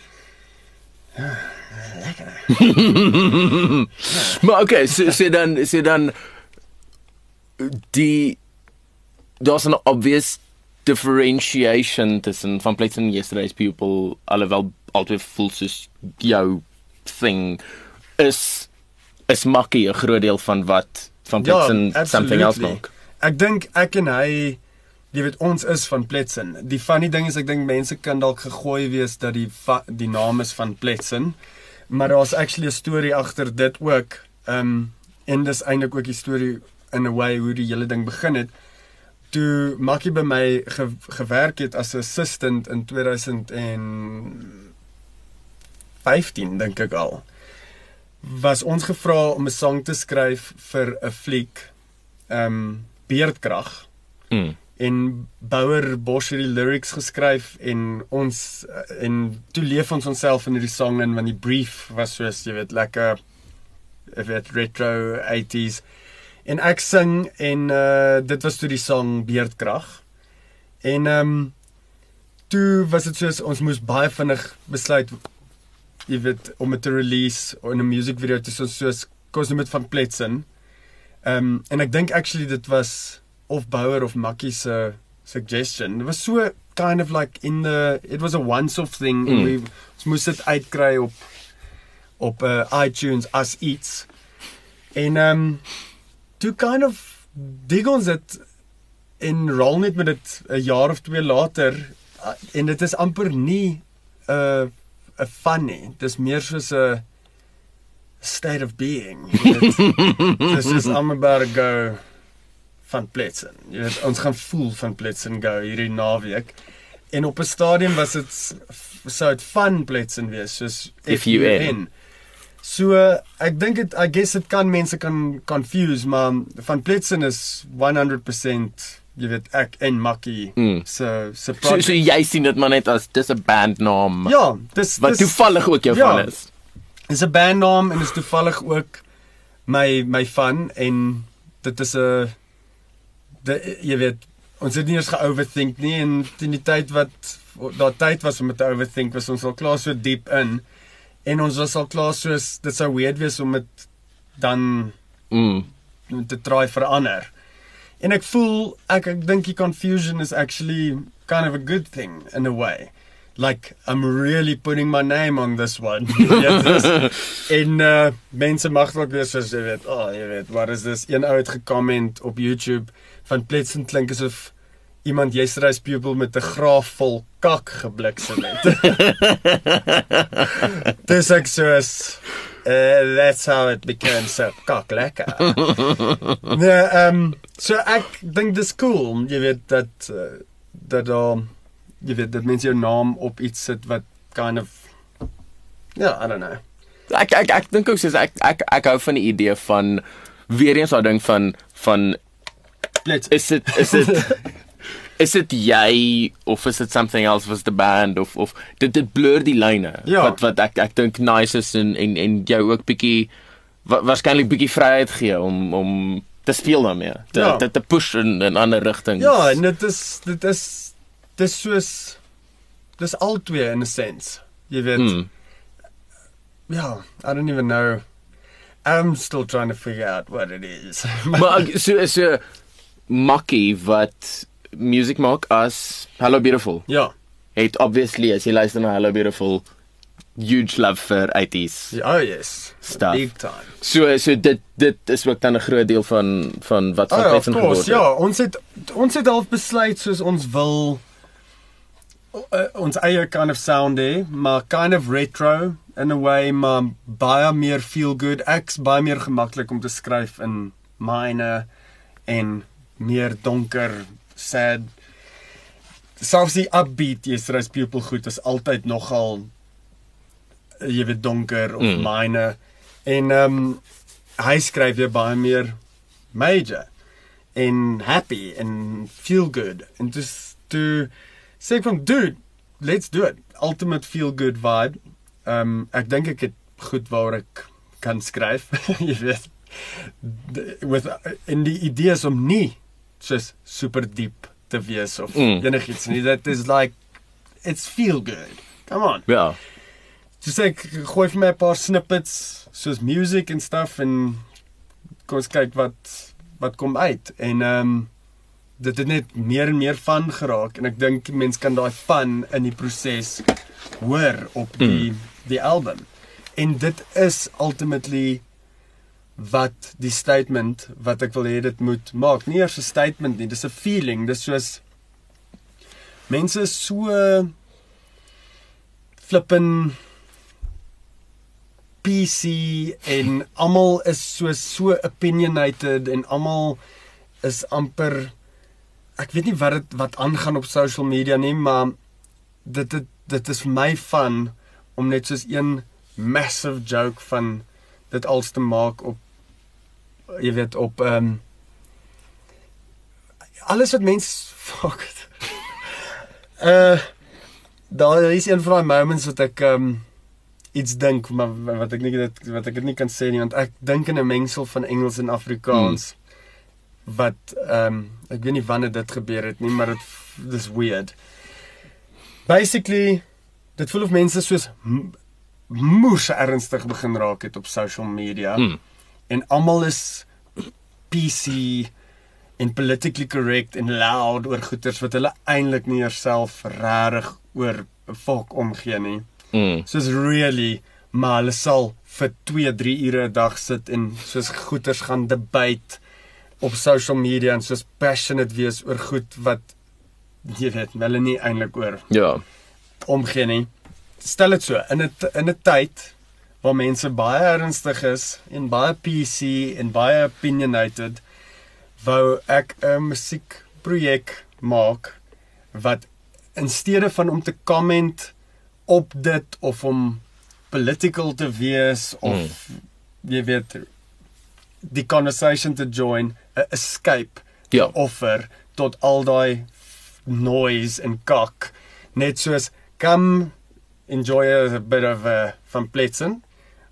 Maar okay, so so dan so dan die daar's 'n obvious differentiation tussen van Plates and Yesterday's People alhoewel altyd voel soos jou thing is is makkie 'n groot deel van wat van and Ja, something else maak. Ek dink ek en hy jy weet ons is van Pletsen. Die funny ding is ek dink mense kan dalk gegooi wees dat die die naam is van Pletsen. Maar daar's actually 'n storie agter dit ook. Ehm um, en dis eintlik ook die storie in a way hoe die hele ding begin het. Toe Makkie by my ge, gewerk het as 'n assistant in 2015 dink ek al. Was ons gevra om 'n sang te skryf vir 'n fliek ehm um, Beerdkrag Mm. En Bouwer Bosch het die lyrics geskryf en ons eh, en toe leef ons onsself in hierdie song in want die brief was soos jy weet lekker ek weet retro 80s en ek sing en uh dit was toe die song Beerdkrag. En ehm um, toe was dit soos ons moes baie vinnig besluit jy weet om dit te release in 'n music video te soos soos kos met van Pletsen. Ehm um, en ek dink actually dit was of Bouwer of Makkie se suggestion. It was so kind of like in the it was a once off thing mm. We ons moes dit uitkry op op uh, iTunes as iets. En ehm um, toe kind of dig ons dit en rol net met dit 'n jaar of twee later uh, en dit is amper nie 'n uh, 'n fun nie. Dis meer soos 'n state of being. Dis is I'm about to go van Pletsen. Jy weet, ons gaan voel van Pletsen go hierdie naweek. En op 'n stadium was dit sou dit van Pletsen wees soos FUN. So uh, ek dink dit I guess dit kan mense kan confuse maar van Pletsen is 100% jy weet ek en Makkie Mm. se se So project. so jy sien dit maar net as dis 'n bandnaam ja, dis wat dis toevallig ook jou Ja. van is. is 'n bandnaam en is toevallig ook my my van en dit is 'n de jy weet ons het nie eens geoverthink nie en teen die tyd wat daar tyd was om te overthink was ons al klaar so diep in en ons was al klaar soos dit sou weird wees om dit dan Mm. te try verander. En ek voel ek ek dink die confusion is actually kind of a good thing in a way. Like I'm really putting my name on this one. En uh mense mag dalk weer soos jy weet, oh, jy weet, wat is dis? Een ou het gecomment op YouTube van Pletsen klink asof iemand yesterday's pupil met 'n graaf vol kak gebliksem het. Dis ek soos uh, that's how it became so kak lekker. nee, ehm um, so ek dink dis cool, jy weet dat uh, dat daar jy weet dat mense jou naam op iets sit wat kind of ja, yeah, I don't know. Ek ek ek dink ook soos ek ek ek hou van die idee van weer eens daai ding van van Let's is dit is dit is dit jy of is dit something else was the band of of dit dit blur die lyne Ja. wat wat ek ek dink nice is en en en jou ook bietjie wa, waarskynlik bietjie vryheid gee om om te speel daarmee te Ja. te, te push in 'n ander rigting Ja, en dit is dit is dis soos dis al twee in 'n sense. Jy weet. hmm. Ja, I don't even know. I'm still trying to figure out what it is. maar so 'n makkie wat music maak as Hello Beautiful ja. het obviously as jy luister na Hello Beautiful huge love vir 80s Ja, oh yes. Stuff. Big time. So so dit dit is ook dan 'n groot deel van van wat van Oh, ja, of Petsen geword course. het. Ja, ons het ons het half besluit soos ons wil uh, ons eie kind of sound hê, maar kind of retro in a way, maar baie meer feel good. Ek's baie meer gemaklik om te skryf in myne en meer donker, sad. Selfs die upbeat yesterday's people goed is altyd nogal jy weet donker of Mm. myne. En ehm um, hy skryf weer baie meer major en happy en feel good en dis to sê ek van dude let's do it ultimate feel good vibe um ek dink ek het goed waar ek kan skryf jy weet with in die idee is om nie soos super diep te wees of Mm. enigiets nie that is like it's feel good come on Ja. Sê ek gooi vir my 'n paar snippets soos music en stuff en kom ons kyk wat wat kom uit en ehm um, dit het net meer en meer van geraak en ek dink mense kan daai van in die proses hoor op die mm. die album. En dit is ultimately wat die statement wat ek wil hê dit moet maak. Nie eers 'n statement nie, dis 'n feeling. Dis soos mense is so flippin PC en almal is so so opinionated en almal is amper ek weet nie wat dit wat aangaan op social media nie, maar dit dit dit is vir my van om net soos een massive joke van dit als te maak op jy weet op ehm um, alles wat mens fuck it. uh daar is een van daai moments wat ek ehm um, iets dink maar wat ek nie dit wat ek dit nie kan sê nie want ek dink in 'n mengsel van Engels en Afrikaans hmm. wat ehm um, ek weet nie wanneer dit gebeur het nie maar dit dis weird. Basically dit voel of mense soos moes ernstig begin raak het op social media. Hmm. En almal is PC en politically correct en loud oor goeters wat hulle eintlik nie self regtig oor volk omgee nie. Mm. Soos really maar hulle sal vir 2, 3 ure 'n dag sit en soos goeters gaan debate op social media en soos passionate wees oor goed wat jy weet, hulle nie eintlik oor ja omgee nie. Stel dit so in 'n in 'n tyd waar mense baie ernstig is en baie PC en baie opinionated wou ek 'n musiekprojek maak wat in steede van om te comment op dit of om political te wees of mm. jy weet die conversation to join 'n escape ja. offer tot al daai noise en kak. Net soos come enjoy a bit of a van pletsen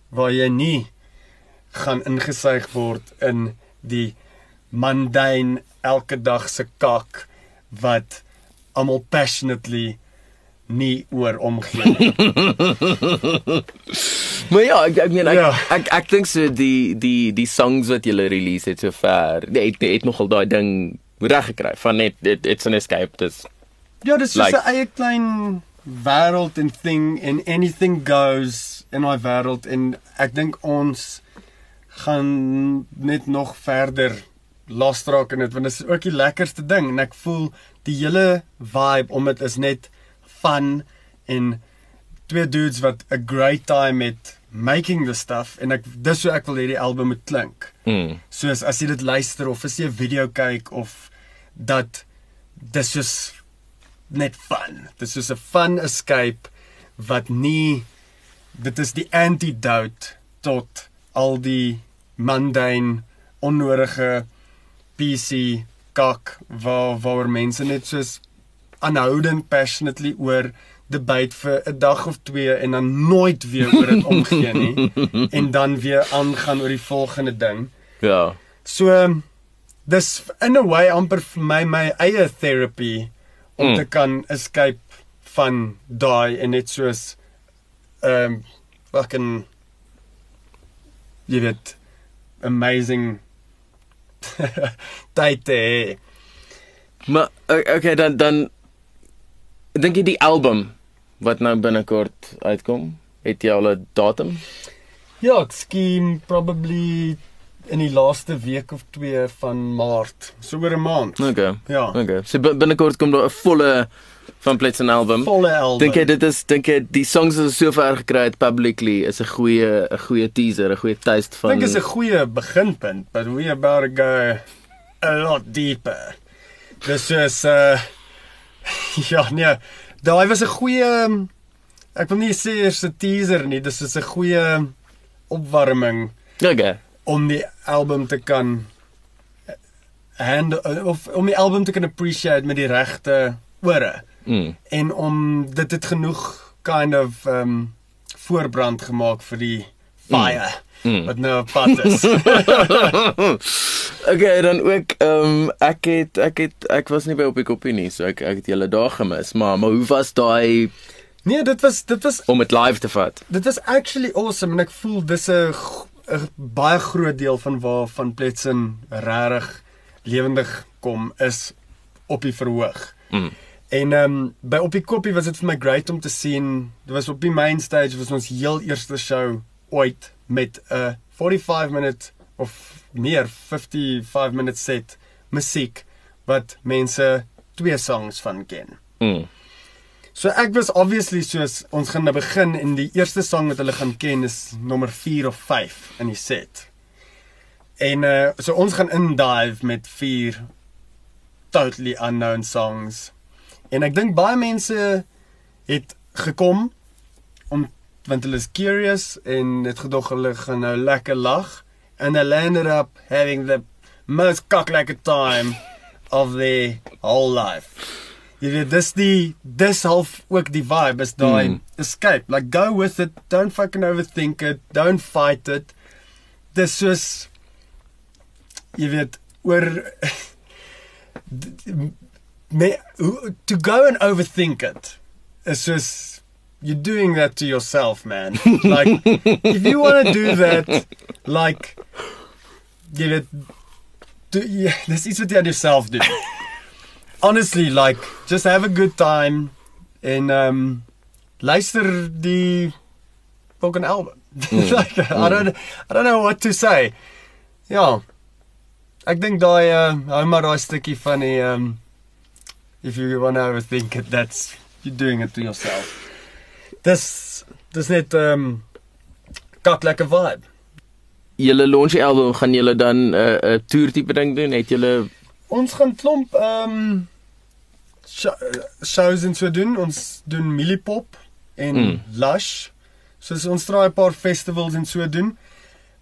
waar jy nie gaan ingesuig word in die mundane elke dag se kak wat almal passionately nie oor omgee. maar ja, ek ek meen ek ja. ek, ek, ek dink so die die die songs wat jy release het so ver. Nee, het, het nogal daai ding reg gekry van net it, it's an escape this. Ja, dis like, so 'n eie klein wêreld en thing and anything goes in my wêreld en ek dink ons gaan net nog verder losdraak in dit want dit is ook die lekkerste ding en ek voel die hele vibe om dit is net fun en twee dudes wat 'n great time het making the stuff en ek dis hoe ek wil hê die album moet klink. Mm. Soos as jy dit luister of as jy 'n video kyk of dat dis is net fun. Dis is 'n fun escape wat nie dit is die antidote tot al die mundane onnodige PC kak waar waar mense net soos aanhoudend passionately oor debate vir 'n dag of twee en dan nooit weer oor dit omgee nie en dan weer aangaan oor die volgende ding. Ja. So dis in a way amper vir my my eie therapy om mm. te kan escape van daai en net soos ehm um, fucking jy weet amazing tyd te hê. Maar okay dan dan dink jy die album wat nou binnekort uitkom, het jy al 'n datum? Ja, ek skien probably in die laaste week of 2 van Maart, so oor 'n maand. Okay. Ja. Okay. So binnekort kom daar 'n volle van Plets en album. Volle album. Dink jy dit is dink jy die songs is so ver gekry het publicly is 'n goeie 'n goeie teaser, 'n goeie taste van Dink is 'n goeie beginpunt, but we about to go a lot deeper. Dis is uh ja, nee. Daai was 'n goeie ek wil nie sê eers 'n teaser nie, dis is 'n goeie opwarming. Okay. Om die album te kan hand of om die album te kan appreciate met die regte ore. Mm. En om dit het genoeg kind of um voorbrand gemaak vir die fire. Mm. Mm. Wat nou pad is. okay, dan ook ehm um, ek het ek het ek was nie by op die kopie nie, so ek ek het julle daar gemis, maar maar hoe was daai Nee, dit was dit was om dit live te vat. dit was actually awesome en ek voel dis 'n 'n baie groot deel van waar van Pletsen regtig lewendig kom is op die verhoog. Mm. En ehm um, by op die koppie was dit vir my great om te sien. Dit was op die main stage was ons heel eerste show ooit met 'n 45 minute of meer 55 minute set musiek wat mense twee songs van ken. Mm. So ek was obviously soos ons gaan nou begin en die eerste sang wat hulle gaan ken is nommer 4 of 5 in die set. En uh so ons gaan indive met vier totally unknown songs. En ek dink baie mense het gekom om want hulle is curious en het gedog hulle gaan nou lekker lag and they landed up having the most cock-like time of their whole life. Jy weet dis die dis half ook die vibe is daai Mm. escape. Like go with it. Don't fucking overthink it. Don't fight it. Dis soos jy weet oor me, to go and overthink it is just you're doing that to yourself man like if you want to do that like give it do, yeah, dis iets wat jy aan jouself doen honestly like just have a good time en um luister die fucking album. Like i don't i don't know what to say. Ja ek dink daai uh, hou maar daai stukkie van die um if you want to overthink it that's you're doing it to yourself. Dis dis net um got like a vibe. Julle launch album gaan julle dan 'n uh, 'n uh, toer tipe ding doen? Het julle Ons gaan klomp ehm um, shows en so doen. Ons doen Millipop en Mm. Lush. So ons draai 'n paar festivals en so doen.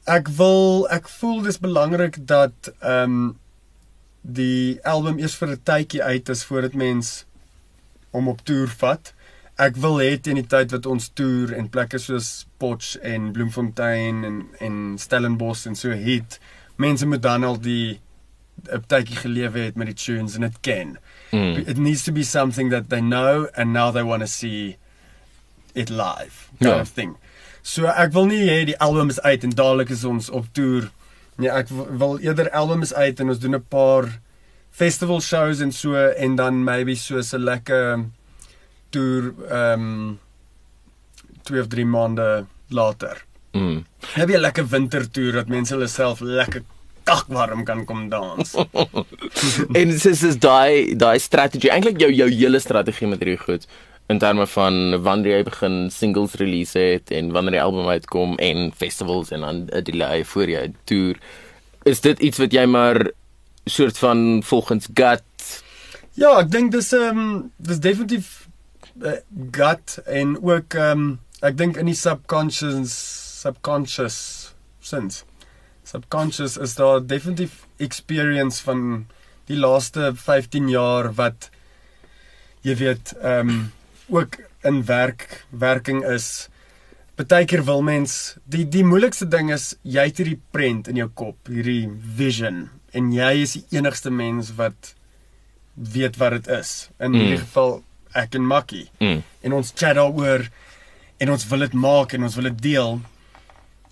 Ek wil ek voel dis belangrik dat ehm um, die album eers vir 'n tydjie uit is voordat mens om op toer vat. Ek wil hê teen die tyd wat ons toer en plekke soos Potch en Bloemfontein en en Stellenbosch en so het, mense moet dan al die 'n tydjie gelewe het met die tunes en dit ken. mm. It needs to be something that they know and now they want to see it live. Kind Ja. of thing. So ek wil nie hê die album is uit en dadelik is ons op toer. Nee, ek wil eerder album is uit en ons doen 'n paar festival shows en so en dan maybe so 'n lekker toer ehm um, 2 of 3 maande later. Mm. Heb jy 'n lekker wintertoer dat mense hulle self lekker kakwarm kan kom dans. en dis is daai daai strategie eintlik jou jou hele strategie met hierdie goed in terme van wanneer jy begin singles release het en wanneer die album uitkom en festivals en dan 'n delay voor jy toer is dit iets wat jy maar soort van volgens gut Ja, ek dink dis ehm um, dis definitief uh, gut en ook ehm um, ek dink in die subconscious subconscious sins. Subconscious is daar definitief experience van die laaste 15 jaar wat jy weet ehm um, ook in werk werking is. Partykeer wil mens die die moeilikste ding is jy het hierdie prent in jou kop, hierdie vision en jy is die enigste mens wat weet wat dit is. In Mm. hierdie geval ek en Makkie. mm. En ons chat daaroor en ons wil dit maak en ons wil dit deel.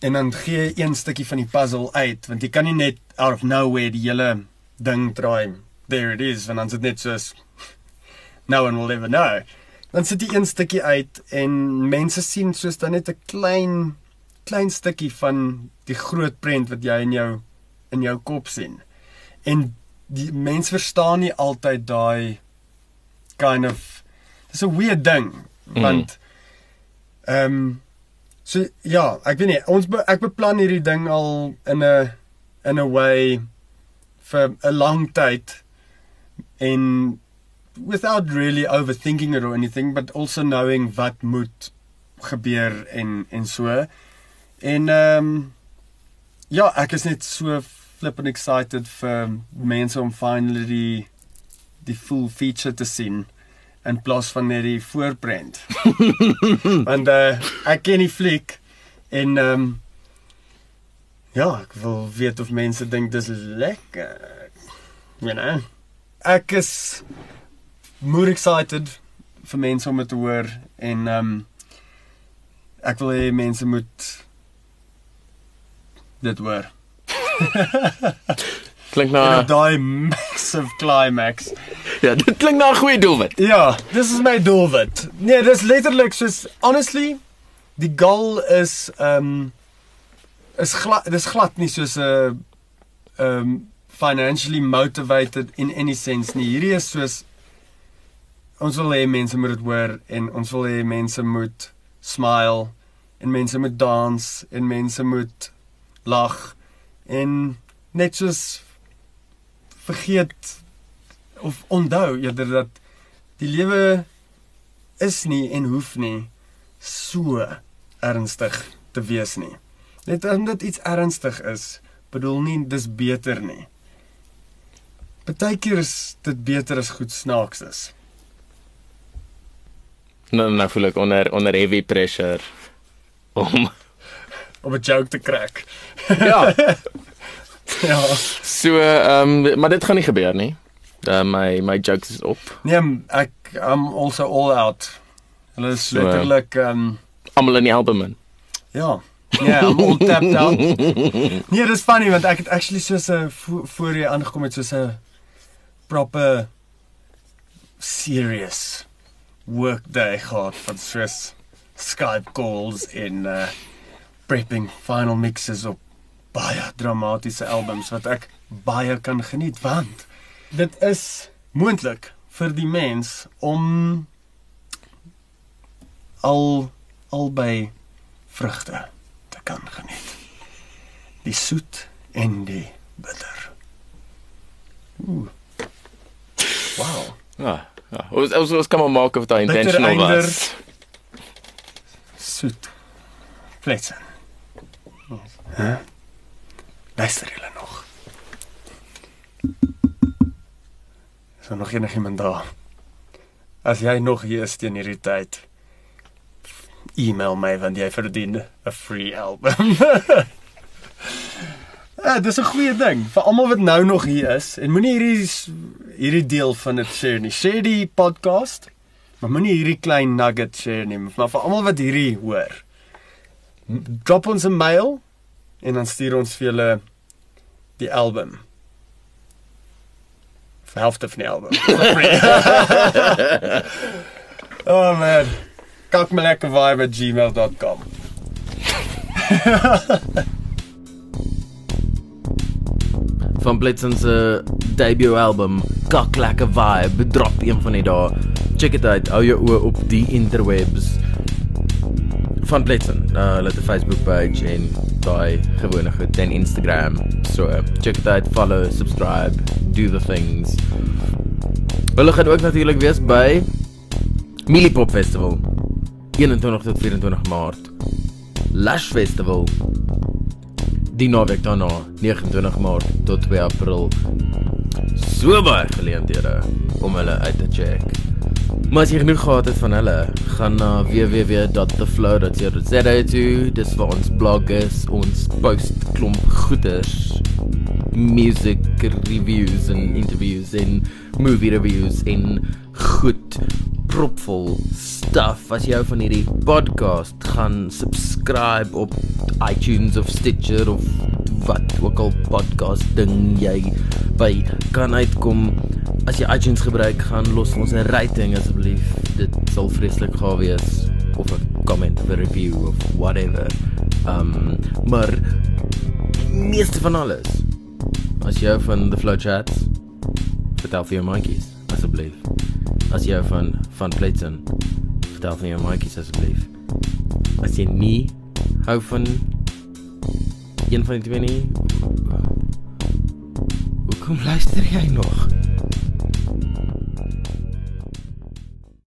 En dan gee jy een stukkie van die puzzle uit want jy kan nie net out of nowhere die hele ding draai. There it is want dan is dit net soos no one will ever know. Dan sit jy een stukkie uit en mense sien soos dan net 'n klein klein stukkie van die groot prent wat jy in jou in jou kop sien. En die mense verstaan nie altyd daai kind of dis 'n weird ding want ehm um, so ja, ek weet nie ons be, ek beplan hierdie ding al in 'n in 'n way vir 'n lang tyd en without really overthinking it or anything but also knowing wat moet gebeur en en so. En ehm um, ja, ek is net so flippin excited vir mense om finally die die full feature te sien in plaas van net die voorprent. Want uh, ek ken die fliek en ehm um, ja, ek wil weet of mense dink dis lekker. You know. Ek is more excited vir mense om dit te hoor en ehm um, ek wil hê mense moet dit hoor. Klink Uh, na daai massive climax. ja, dit klink na 'n goeie doelwit. Ja, dis is my doelwit. Nee, dis letterlik soos honestly, die goal is ehm um, is glad dis glad nie soos 'n ehm um, financially motivated in any sense nie. Hierdie is soos ons wil hê mense moet dit hoor en ons wil hê mense moet smile en mense moet dans en mense moet lag en net soos vergeet of onthou eerder dat die lewe is nie en hoef nie so ernstig te wees nie. Net omdat iets ernstig is, bedoel nie dis beter nie. Partykeer is dit beter as goed snaaks is. Nou nou voel ek onder onder heavy pressure om Om 'n joke te crack. ja, ja. so ehm um, maar dit gaan nie gebeur nie. Uh, my my jokes is op. Nee, ek I'm also all out. Hulle is So, letterlik ehm um, Almal in die album in. Ja. Ja, I'm all tapped out. Nee, dis funny want ek het actually soos 'n vo voor jy aangekom het soos 'n proper serious work day gehad van soos Skype calls en uh prepping final mixes op baie dramatiese albums wat ek baie kan geniet want dit is moontlik vir die mens om al albei vrugte te kan geniet. Die soet en die bitter. Ooh. Wow. Ja. Ja, ons ons ons kan maar maak of dit intentional einder. was. Soet. Pletsen. Hæ? Luister julle nog? Is er nog enigiemand daar? As jy nog hier is teen hierdie tyd, e-mail my want jy verdien 'n free album. Ja, dis 'n goeie ding vir almal wat nou nog hier is en moenie hierdie hierdie deel van dit share nie. Share die podcast, maar moenie hierdie klein nugget share nie, maar vir almal wat hierdie hoor. Drop ons 'n mail en dan stuur ons vir julle die album. Vir helfte van die album. Oh man. Kak my lekker vibe at gmail.com. van Blitzen se debut album Kak Lekker Vibe drop een van die dae. Check dit uit. Hou jou oë op die interwebs. Van Blitzen, uh, hulle het 'n Facebook page en daai gewone goed en Instagram. So check dit uit, follow, subscribe, do the things. Hulle gaan ook natuurlik wees by Milipop Festival 21 tot 24 Maart. Lush Festival die naweek daarna 29 Maart tot 2 April so baie geleenthede om hulle uit te check. Maar as jy genoeg gehad het van hulle, gaan na www.theflow.co.za toe. Dis waar ons blog is, ons post klomp goeders, music reviews en interviews en movie reviews en goed propvol stuff. As jy hou van hierdie podcast, gaan subscribe op iTunes of Stitcher of wat ook al podcast ding jy by kan uitkom. As jy iTunes gebruik, gaan los ons 'n rating asseblief. Dit sal vreeslik gaaf wees of 'n comment of 'n review of whatever. Um maar meeste van alles. As jy van the flow chats, vertel vir jou maatjies asseblief. As jy van van Blitzen, vertel vir jou maatjies asseblief. As jy nie hou van een van die twee nie, hoekom luister jy nog?